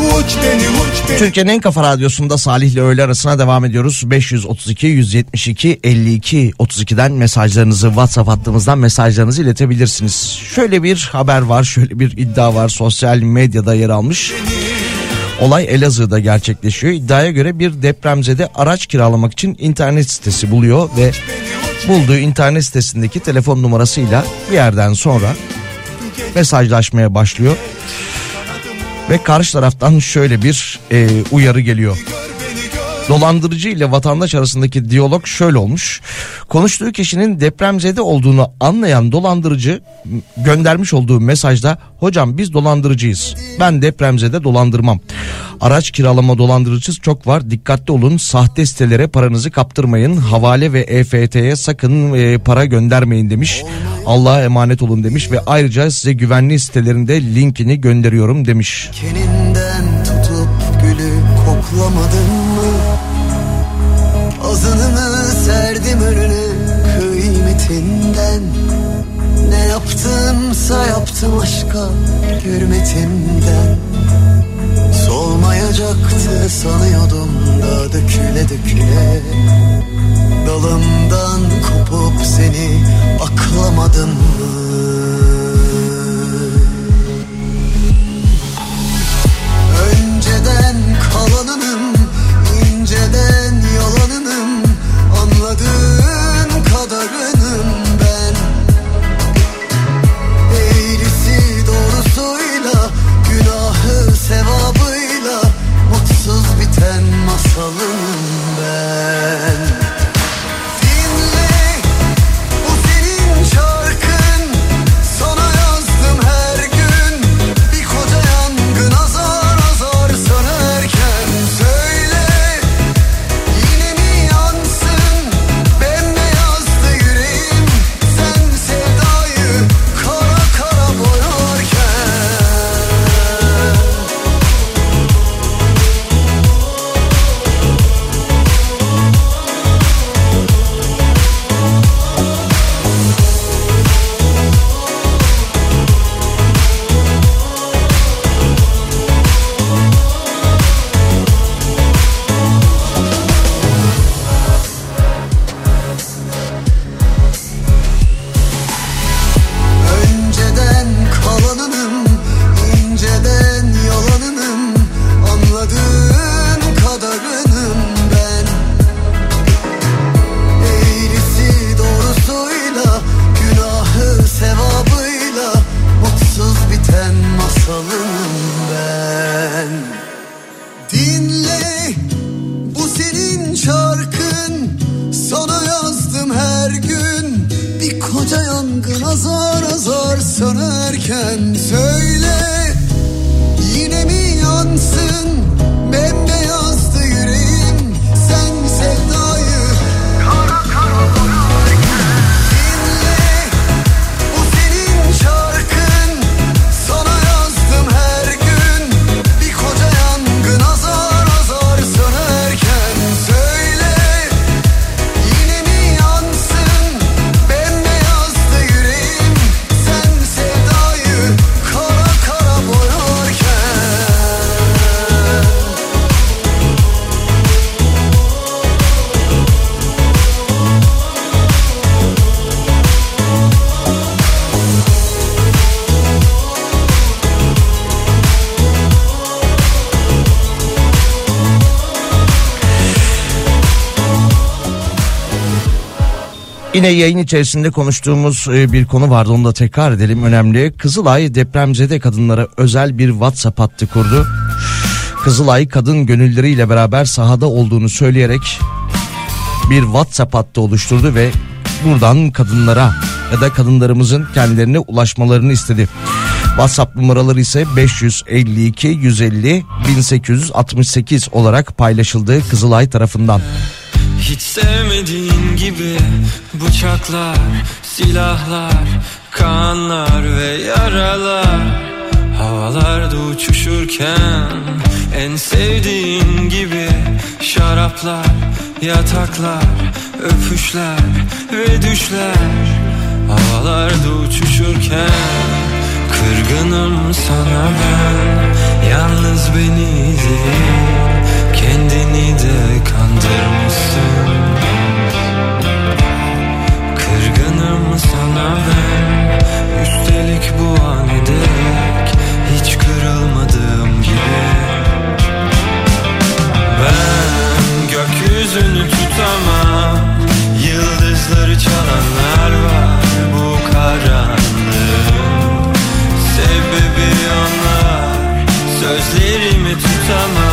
uç beni uç beni Türkiye'nin en kafa radyosunda Salih ile öğle arasına devam ediyoruz. 532 172 52 32'den mesajlarınızı WhatsApp hattımızdan mesajlarınızı iletebilirsiniz. Şöyle bir haber var, şöyle bir iddia var. Sosyal medyada yer almış. Olay Elazığ'da gerçekleşiyor. İddiaya göre bir depremzede araç kiralamak için internet sitesi buluyor ve bulduğu internet sitesindeki telefon numarasıyla bir yerden sonra mesajlaşmaya başlıyor. Ve karşı taraftan şöyle bir e, uyarı geliyor. Dolandırıcı ile vatandaş arasındaki diyalog şöyle olmuş. Konuştuğu kişinin depremzede olduğunu anlayan dolandırıcı göndermiş olduğu mesajda hocam biz dolandırıcıyız. Ben depremzede dolandırmam. Araç kiralama dolandırıcısı çok var. Dikkatli olun. Sahte sitelere paranızı kaptırmayın. Havale ve EFT'ye sakın e, para göndermeyin demiş. Allah'a emanet olun demiş ve ayrıca size güvenli sitelerinde linkini gönderiyorum demiş. Keninden tutup gülü koklamadın serdim önüne kıymetinden. Ne yaptımsa yaptım aşka hürmetimden. Solmayacaktı sanıyordum da döküle döküle. Dalımdan kopup seni aklamadım. mı? Masalım ben Yine yayın içerisinde konuştuğumuz e, bir konu vardı onu da tekrar edelim önemli. Kızılay depremzede kadınlara özel bir WhatsApp hattı kurdu. Kızılay kadın gönülleriyle beraber sahada olduğunu söyleyerek bir WhatsApp hattı oluşturdu ve buradan kadınlara ya da kadınlarımızın kendilerine ulaşmalarını istedi. WhatsApp numaraları ise 552 150 1868 olarak paylaşıldı Kızılay tarafından. Hiç sevmediğin gibi bıçaklar, silahlar, kanlar ve yaralar. Havalarda uçuşurken en sevdiğin gibi şaraplar, yataklar, öpüşler ve düşler. Havalarda uçuşurken kırgınım sana ben Yalnız beni değil kendini de kandırmışsın. Kırgınım sana ben Üstelik bu an Hiç kırılmadığım gibi. Ben gökyüzünü tutamam Yıldızları çalanlar var bu karanlığın. Sebebi onlar Sözlerimi tutamam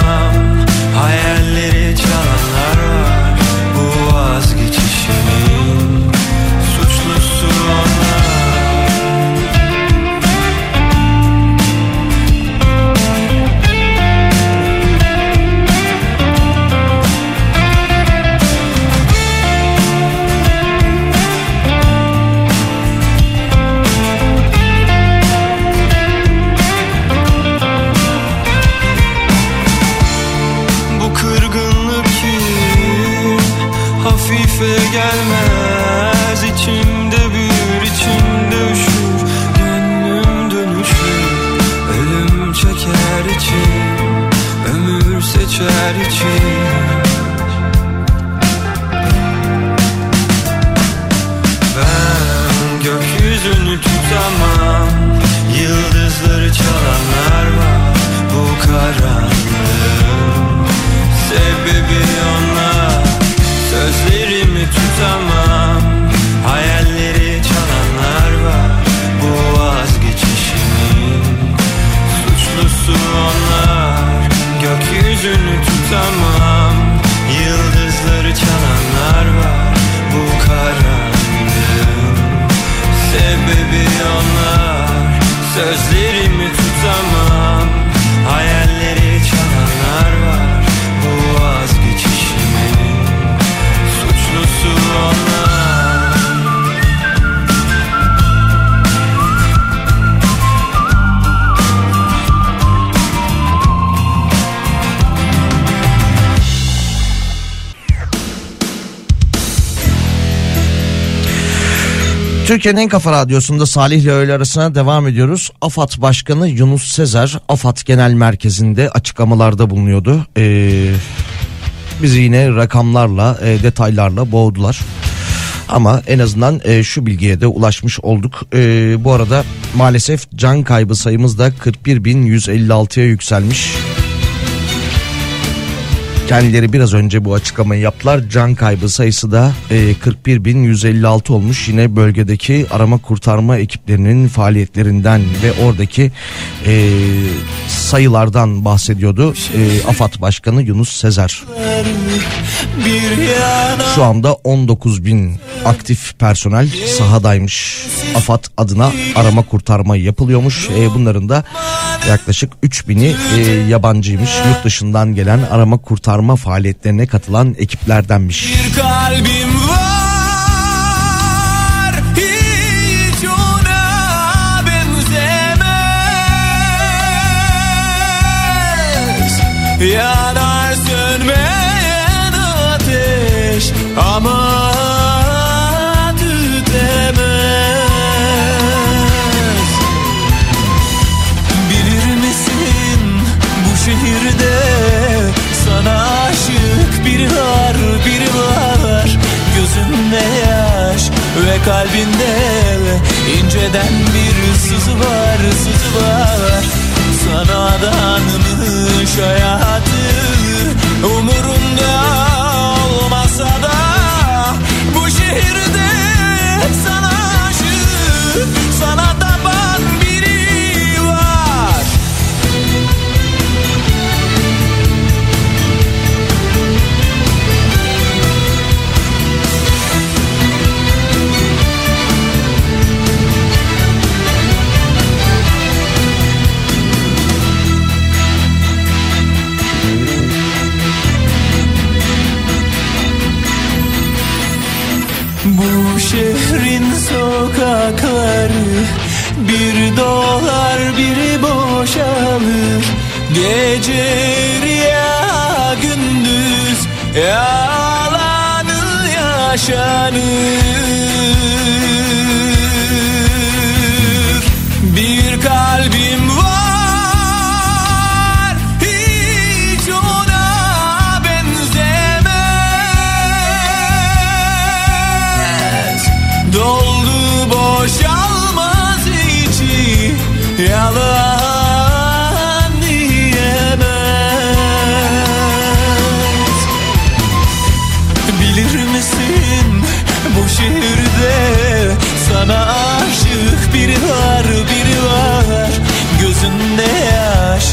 Tutamam. Yıldızları çalanlar var Bu karanlığın. Sebebi onlar. Sözlerimi tutamam Türkiye'nin en kafa radyosunda Salih ile öğle arasına devam ediyoruz. AFAD Başkanı Yunus Sezer AFAD Genel Merkezi'nde açıklamalarda bulunuyordu. Ee, bizi yine rakamlarla e, detaylarla boğdular. Ama en azından e, şu bilgiye de ulaşmış olduk. E, bu arada maalesef can kaybı sayımız da 41.156'ya yükselmiş. Kendileri biraz önce bu açıklamayı yaptılar. Can kaybı sayısı da e, 41.156 olmuş. Yine bölgedeki arama kurtarma ekiplerinin faaliyetlerinden ve oradaki e, sayılardan bahsediyordu. E, AFAD Başkanı Yunus Sezer. Şu anda 19 bin aktif personel sahadaymış. AFAD adına arama kurtarma yapılıyormuş. E, bunların da yaklaşık 3 bini e, yabancıymış. Yurt dışından gelen arama kurtarma faaliyetlerine katılan ekiplerdenmiş. bir kalbim inceden bir sızı var sızı var? Sana adanmış hayatı sokakları Bir dolar biri boşalır. Gece rüya gündüz Yalanı yaşanır. Bir kalbim Bilir misin? Bu şehirde sana aşık biri var biri var. Gözünde yaş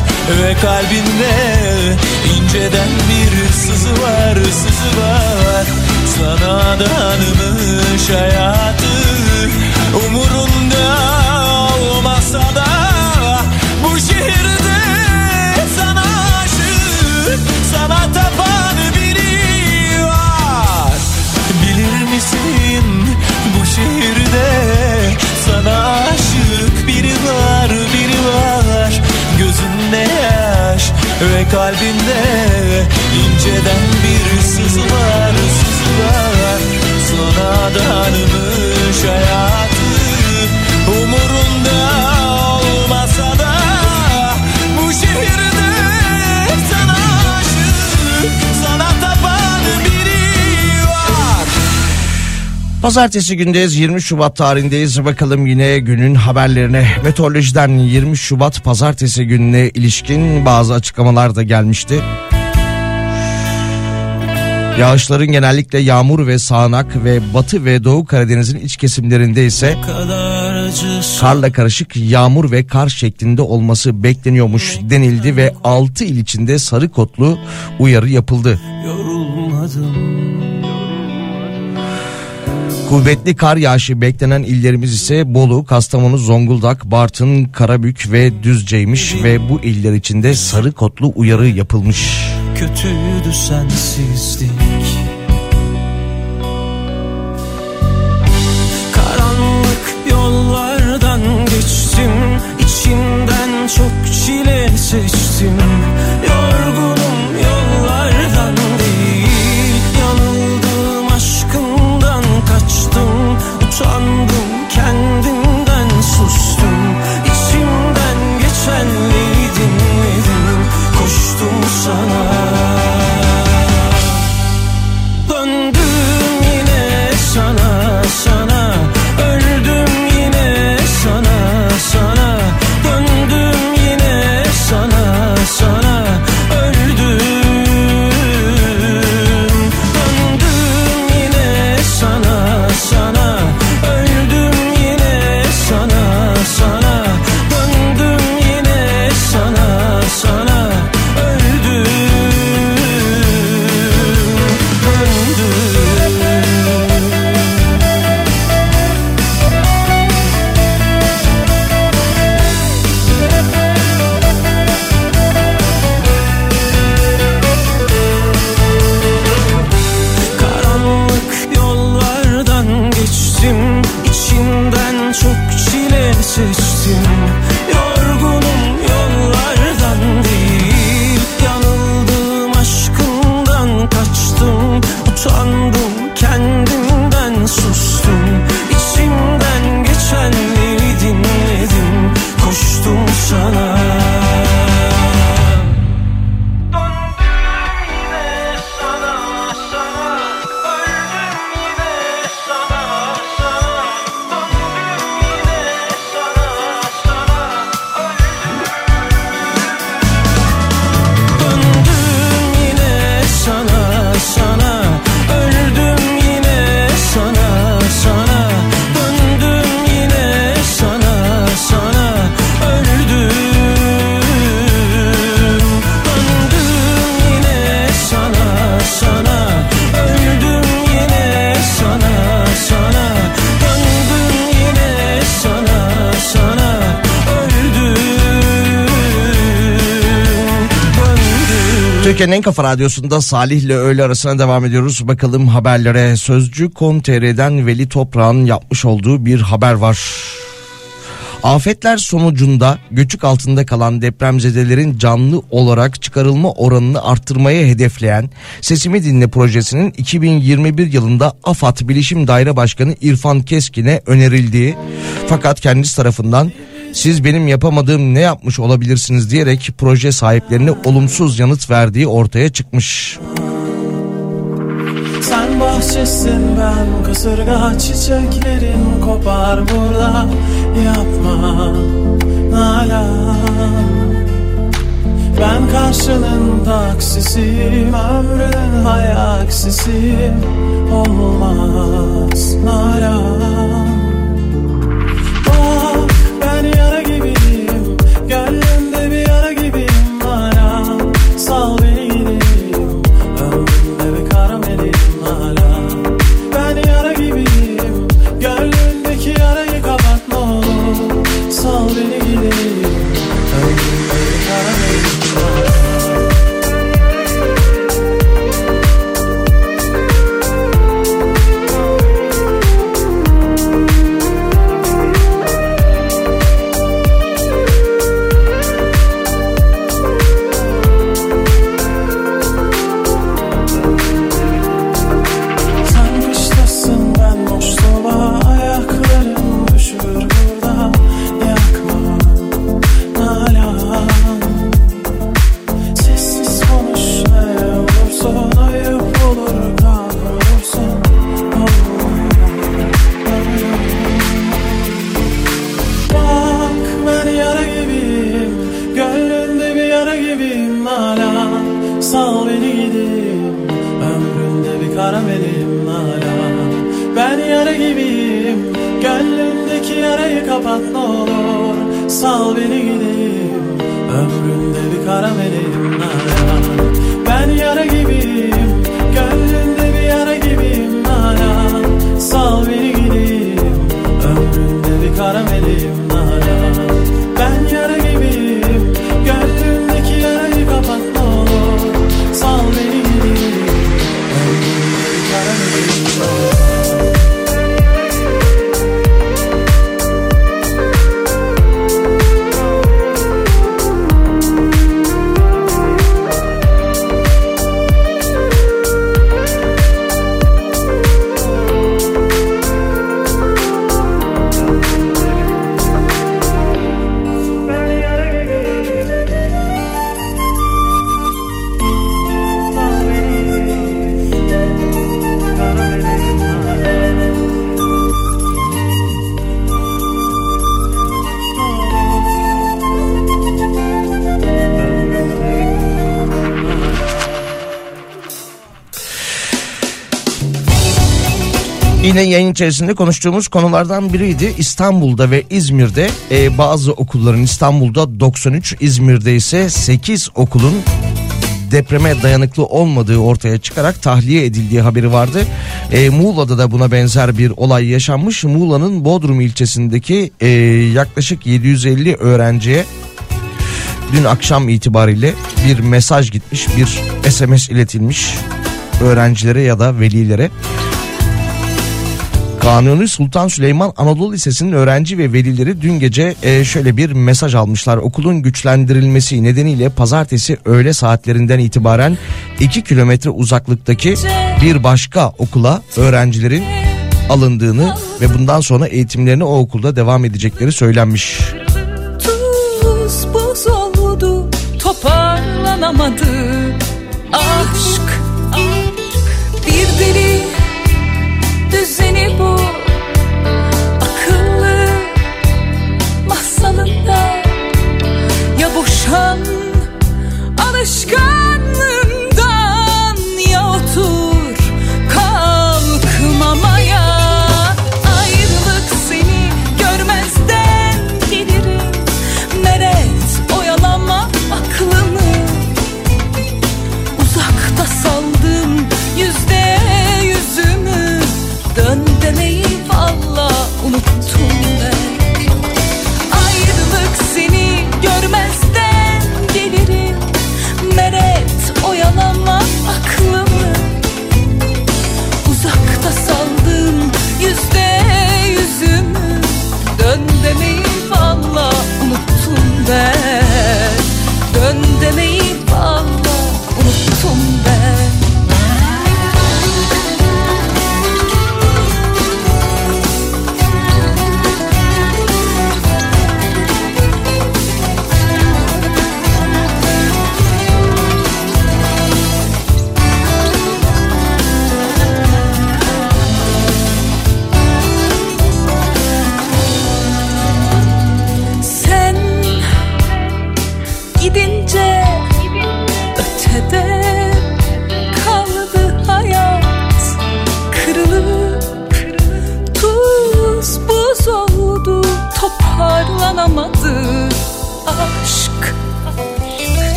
ve kalbinde inceden bir sızı var sızı var. Sana adanmış hayatı umurunda ve kalbinde inceden bir sızı var sızı var. Sana Pazartesi gündeyiz 20 Şubat tarihindeyiz bakalım yine günün haberlerine meteorolojiden 20 Şubat pazartesi gününe ilişkin bazı açıklamalar da gelmişti. Yağışların genellikle yağmur ve sağanak ve batı ve doğu Karadeniz'in iç kesimlerinde ise karla karışık yağmur ve kar şeklinde olması bekleniyormuş denildi ve 6 il içinde sarı kodlu uyarı yapıldı. Yorulmadım Kuvvetli kar yağışı beklenen illerimiz ise Bolu, Kastamonu, Zonguldak, Bartın, Karabük ve Düzce'ymiş ve bu iller içinde sarı kodlu uyarı yapılmış. kötüydü sensizlik Karanlık yollardan geçtim içinden çok çile seçtim Yorgunum estou Türkiye'nin en kafa radyosunda Salih ile öğle arasına devam ediyoruz. Bakalım haberlere Sözcü.com.tr'den Veli Toprağ'ın yapmış olduğu bir haber var. Afetler sonucunda göçük altında kalan depremzedelerin canlı olarak çıkarılma oranını arttırmaya hedefleyen Sesimi Dinle projesinin 2021 yılında AFAD Bilişim Daire Başkanı İrfan Keskin'e önerildiği fakat kendisi tarafından siz benim yapamadığım ne yapmış olabilirsiniz diyerek proje sahiplerine olumsuz yanıt verdiği ortaya çıkmış. Sen bahçesin ben kasırga çiçeklerin kopar burada. Yapma nalan. Ben karşının taksisiyim ömrünün hayaksisiyim olmaz nalan yara gibiyim. Gönlümde bir yara gibiyim nalan Sal Sal beni gideyim. Ömründe bir kara Yine yayın içerisinde konuştuğumuz konulardan biriydi. İstanbul'da ve İzmir'de e, bazı okulların İstanbul'da 93, İzmir'de ise 8 okulun depreme dayanıklı olmadığı ortaya çıkarak tahliye edildiği haberi vardı. E, Muğla'da da buna benzer bir olay yaşanmış. Muğla'nın Bodrum ilçesindeki e, yaklaşık 750 öğrenciye dün akşam itibariyle bir mesaj gitmiş, bir SMS iletilmiş öğrencilere ya da velilere. Kanuni Sultan Süleyman Anadolu Lisesi'nin öğrenci ve velileri dün gece e, şöyle bir mesaj almışlar. Okulun güçlendirilmesi nedeniyle pazartesi öğle saatlerinden itibaren 2 kilometre uzaklıktaki bir başka okula öğrencilerin alındığını ve bundan sonra eğitimlerine o okulda devam edecekleri söylenmiş. Tuz buz oldu toparlanamadı aşk Bir deli alışkanlığından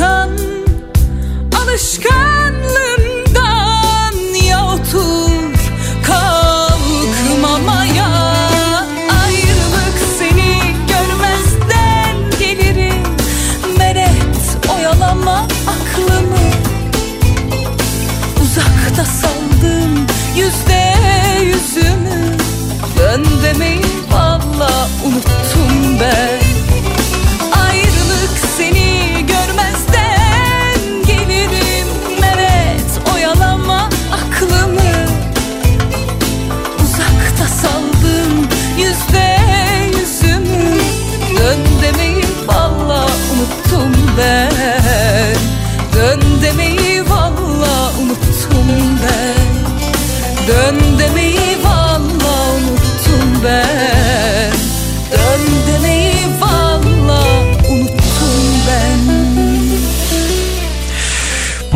Ya boşan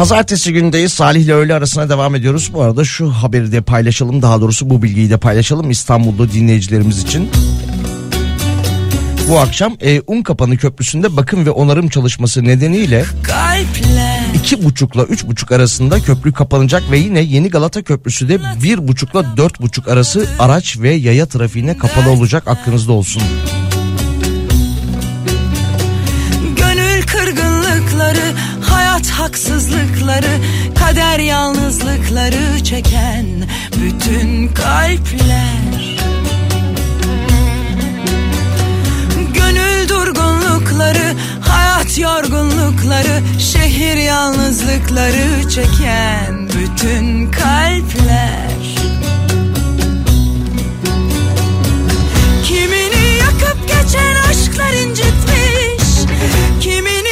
Pazartesi gündeyiz. Salih ile öğle arasına devam ediyoruz. Bu arada şu haberi de paylaşalım. Daha doğrusu bu bilgiyi de paylaşalım İstanbul'da dinleyicilerimiz için. Bu akşam e, Unkapanı Köprüsü'nde bakım ve onarım çalışması nedeniyle Kalpler iki buçukla üç buçuk arasında köprü kapanacak ve yine Yeni Galata Köprüsü de bir buçukla dört buçuk arası araç ve yaya trafiğine kapalı olacak aklınızda olsun. Gönül haksızlıkları, kader yalnızlıkları çeken bütün kalpler. Gönül durgunlukları, hayat yorgunlukları, şehir yalnızlıkları çeken bütün kalpler. Kimini yakıp geçen aşklar incitmiş Kimini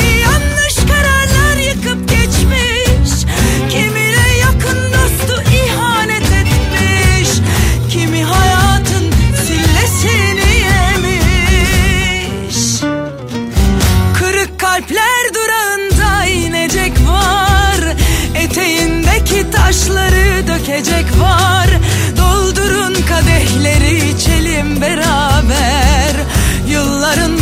taşları dökecek var. Doldurun kadehleri içelim beraber. Yılların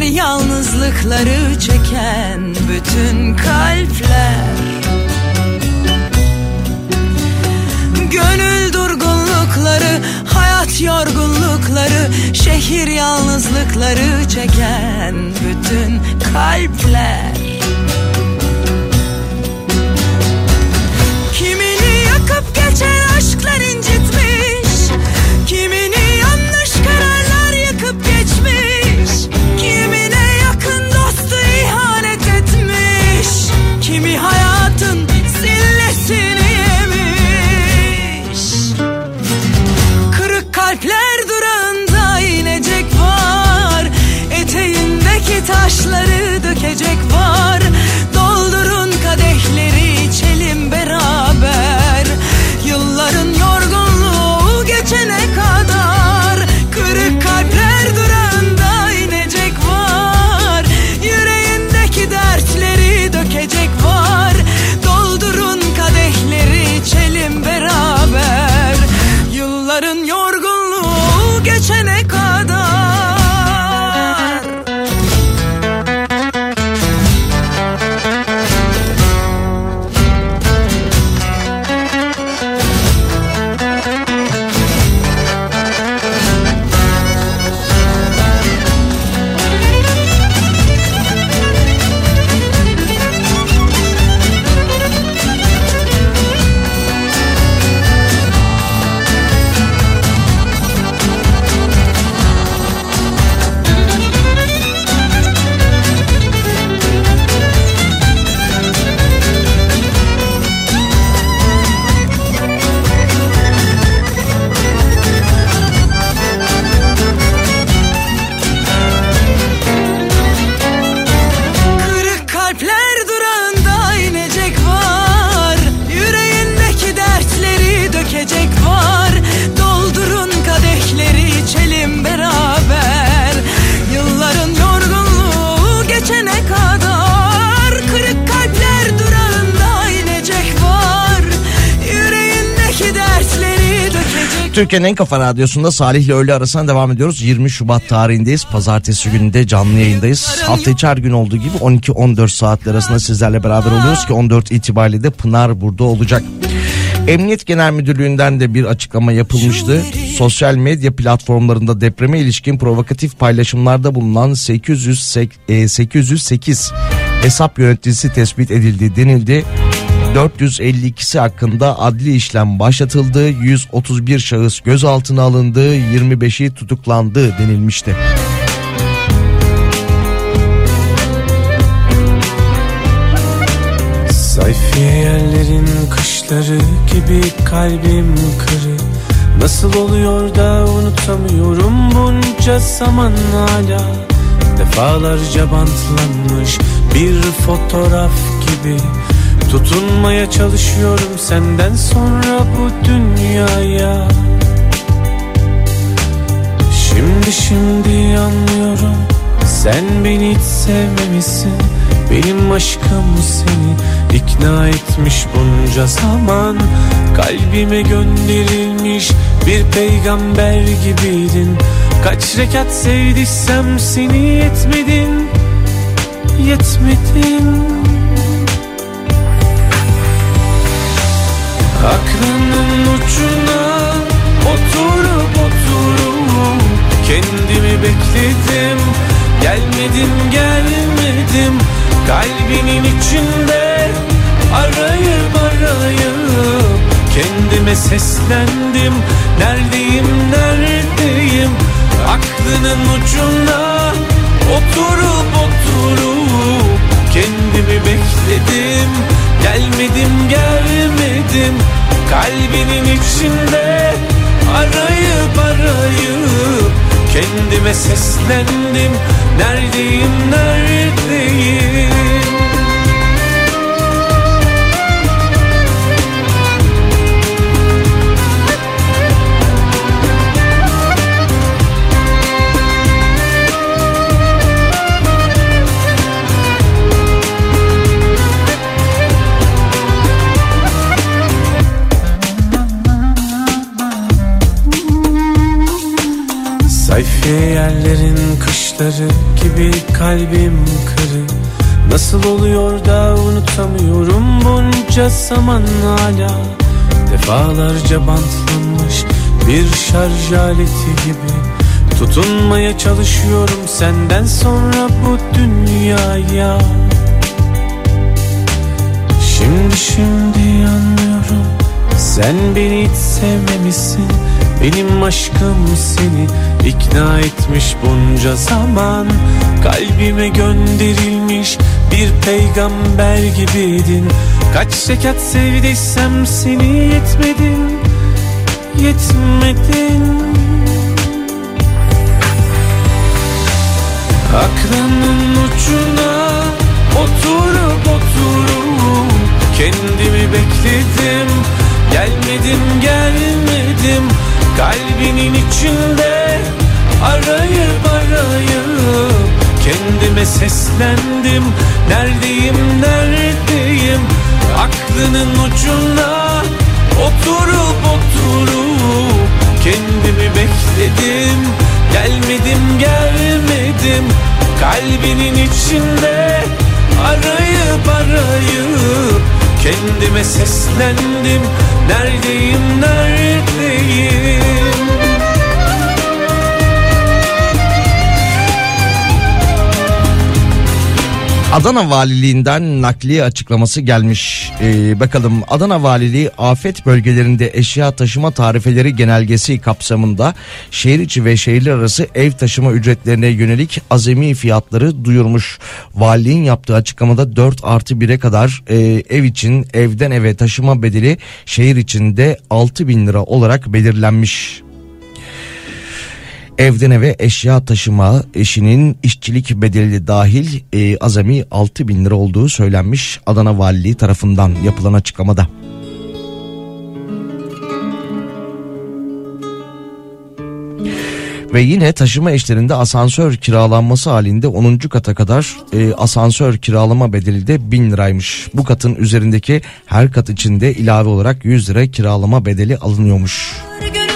kader yalnızlıkları çeken bütün kalpler Gönül durgunlukları, hayat yorgunlukları, şehir yalnızlıkları çeken bütün kalpler. Türkiye'nin en kafa radyosunda Salih ile öğle arasına devam ediyoruz. 20 Şubat tarihindeyiz. Pazartesi gününde canlı yayındayız. Hafta içi her gün olduğu gibi 12-14 saatler arasında sizlerle beraber oluyoruz ki 14 itibariyle de Pınar burada olacak. Emniyet Genel Müdürlüğü'nden de bir açıklama yapılmıştı. Sosyal medya platformlarında depreme ilişkin provokatif paylaşımlarda bulunan 800, 808 e, hesap yöneticisi tespit edildi denildi. 452'si hakkında adli işlem başlatıldı. 131 şahıs gözaltına alındı. 25'i tutuklandı denilmişti. Sayfiye yerlerin kışları gibi kalbim kırı Nasıl oluyor da unutamıyorum bunca zaman hala Defalarca bantlanmış bir fotoğraf gibi Tutunmaya çalışıyorum senden sonra bu dünyaya. Şimdi şimdi anlıyorum sen beni hiç sevmemişsin. Benim aşkım seni ikna etmiş bunca zaman. Kalbime gönderilmiş bir peygamber gibiydin. Kaç rekat sevdiysem seni yetmedin Yetmedin Aklının ucuna oturup oturup Kendimi bekledim. Gelmedim gelmedim. Kalbinin içinde Arayıp arayıp Kendime seslendim. Neredeyim neredeyim? Aklının ucuna Oturup oturup Kendimi bekledim Gelmedim gelmedim. Kalbinin içinde Arayıp arayıp Kendime seslendim. Neredeyim neredeyim Sayfiye yerlerin kışları gibi kalbim kırı Nasıl oluyor da unutamıyorum bunca zaman hala. Defalarca bantlanmış bir şarj aleti gibi Tutunmaya çalışıyorum senden sonra bu dünyaya. Şimdi şimdi anlıyorum. Sen beni hiç sevmemişsin. Benim aşkım seni ikna etmiş bunca zaman. Kalbime gönderilmiş bir peygamber gibiydin. Kaç rekat sevdiysem seni yetmedin Yetmedin. Aklının ucuna oturup oturup Kendimi bekledim. Gelmedim gelmedim Kalbinin içinde Arayıp arayıp Kendime seslendim. Neredeyim neredeyim? Aklının ucuna Oturup oturup Kendimi bekledim. Gelmedim gelmedim. Kalbinin içinde Arayıp arayıp Kendime seslendim. Neredeyim neredeyim Adana Valiliğinden nakliye açıklaması gelmiş. Ee, bakalım Adana Valiliği afet bölgelerinde eşya taşıma tarifeleri genelgesi kapsamında şehir içi ve şehirler arası ev taşıma ücretlerine yönelik azami fiyatları duyurmuş. Valiliğin yaptığı açıklamada 4 artı 1'e kadar e, ev için evden eve taşıma bedeli şehir içinde 6 bin lira olarak belirlenmiş. Evden eve eşya taşıma eşinin işçilik bedeli dahil e, azami 6 bin lira olduğu söylenmiş Adana Valiliği tarafından yapılan açıklamada. Ve yine taşıma eşlerinde asansör kiralanması halinde 10. kata kadar e, asansör kiralama bedeli de 1000 liraymış. Bu katın üzerindeki her kat içinde ilave olarak 100 lira kiralama bedeli alınıyormuş. Gönül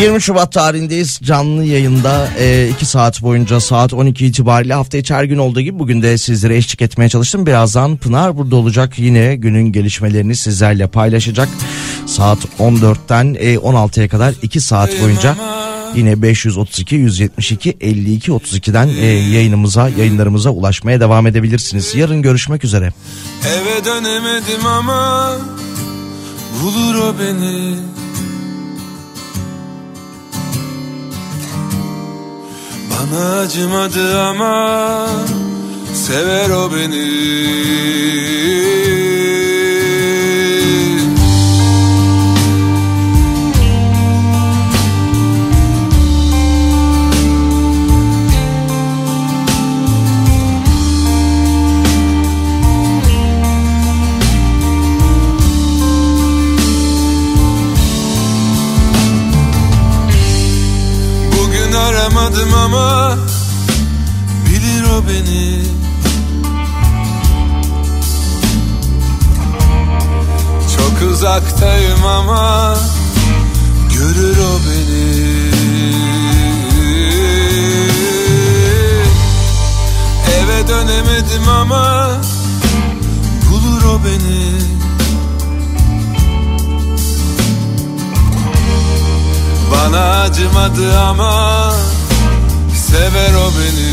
20 Şubat tarihindeyiz. Canlı yayında 2 saat boyunca saat 12 itibariyle hafta içi her gün olduğu gibi bugün de sizlere eşlik etmeye çalıştım. Birazdan Pınar burada olacak. Yine günün gelişmelerini sizlerle paylaşacak. Saat 14'ten 16'ya kadar 2 saat boyunca yine 532 172 52 32'den e, yayınımıza yayınlarımıza ulaşmaya devam edebilirsiniz. Yarın görüşmek üzere. Eve dönemedim ama bulur o beni Bana acımadı ama sever o beni ama bilir o beni. Çok uzaktayım ama görür o beni. Eve dönemedim ama bulur o beni. Bana acımadı ama sever o beni.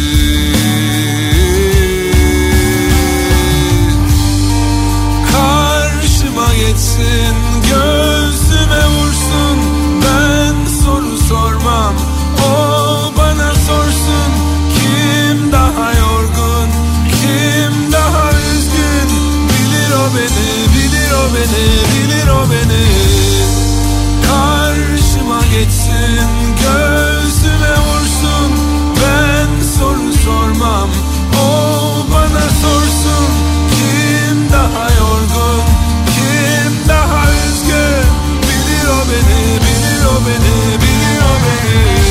Karşıma geçsin göğsüme vursun. Ben soru sormam o bana sorsun. Kim daha yorgun kim daha üzgün? Bilir o beni bilir o beni bilir o beni. Karşıma geçsin ben soru sormam. O bana sorsun. Kim daha yorgun? Kim daha üzgün? Bilir o beni Bilir o beni Bilir beni.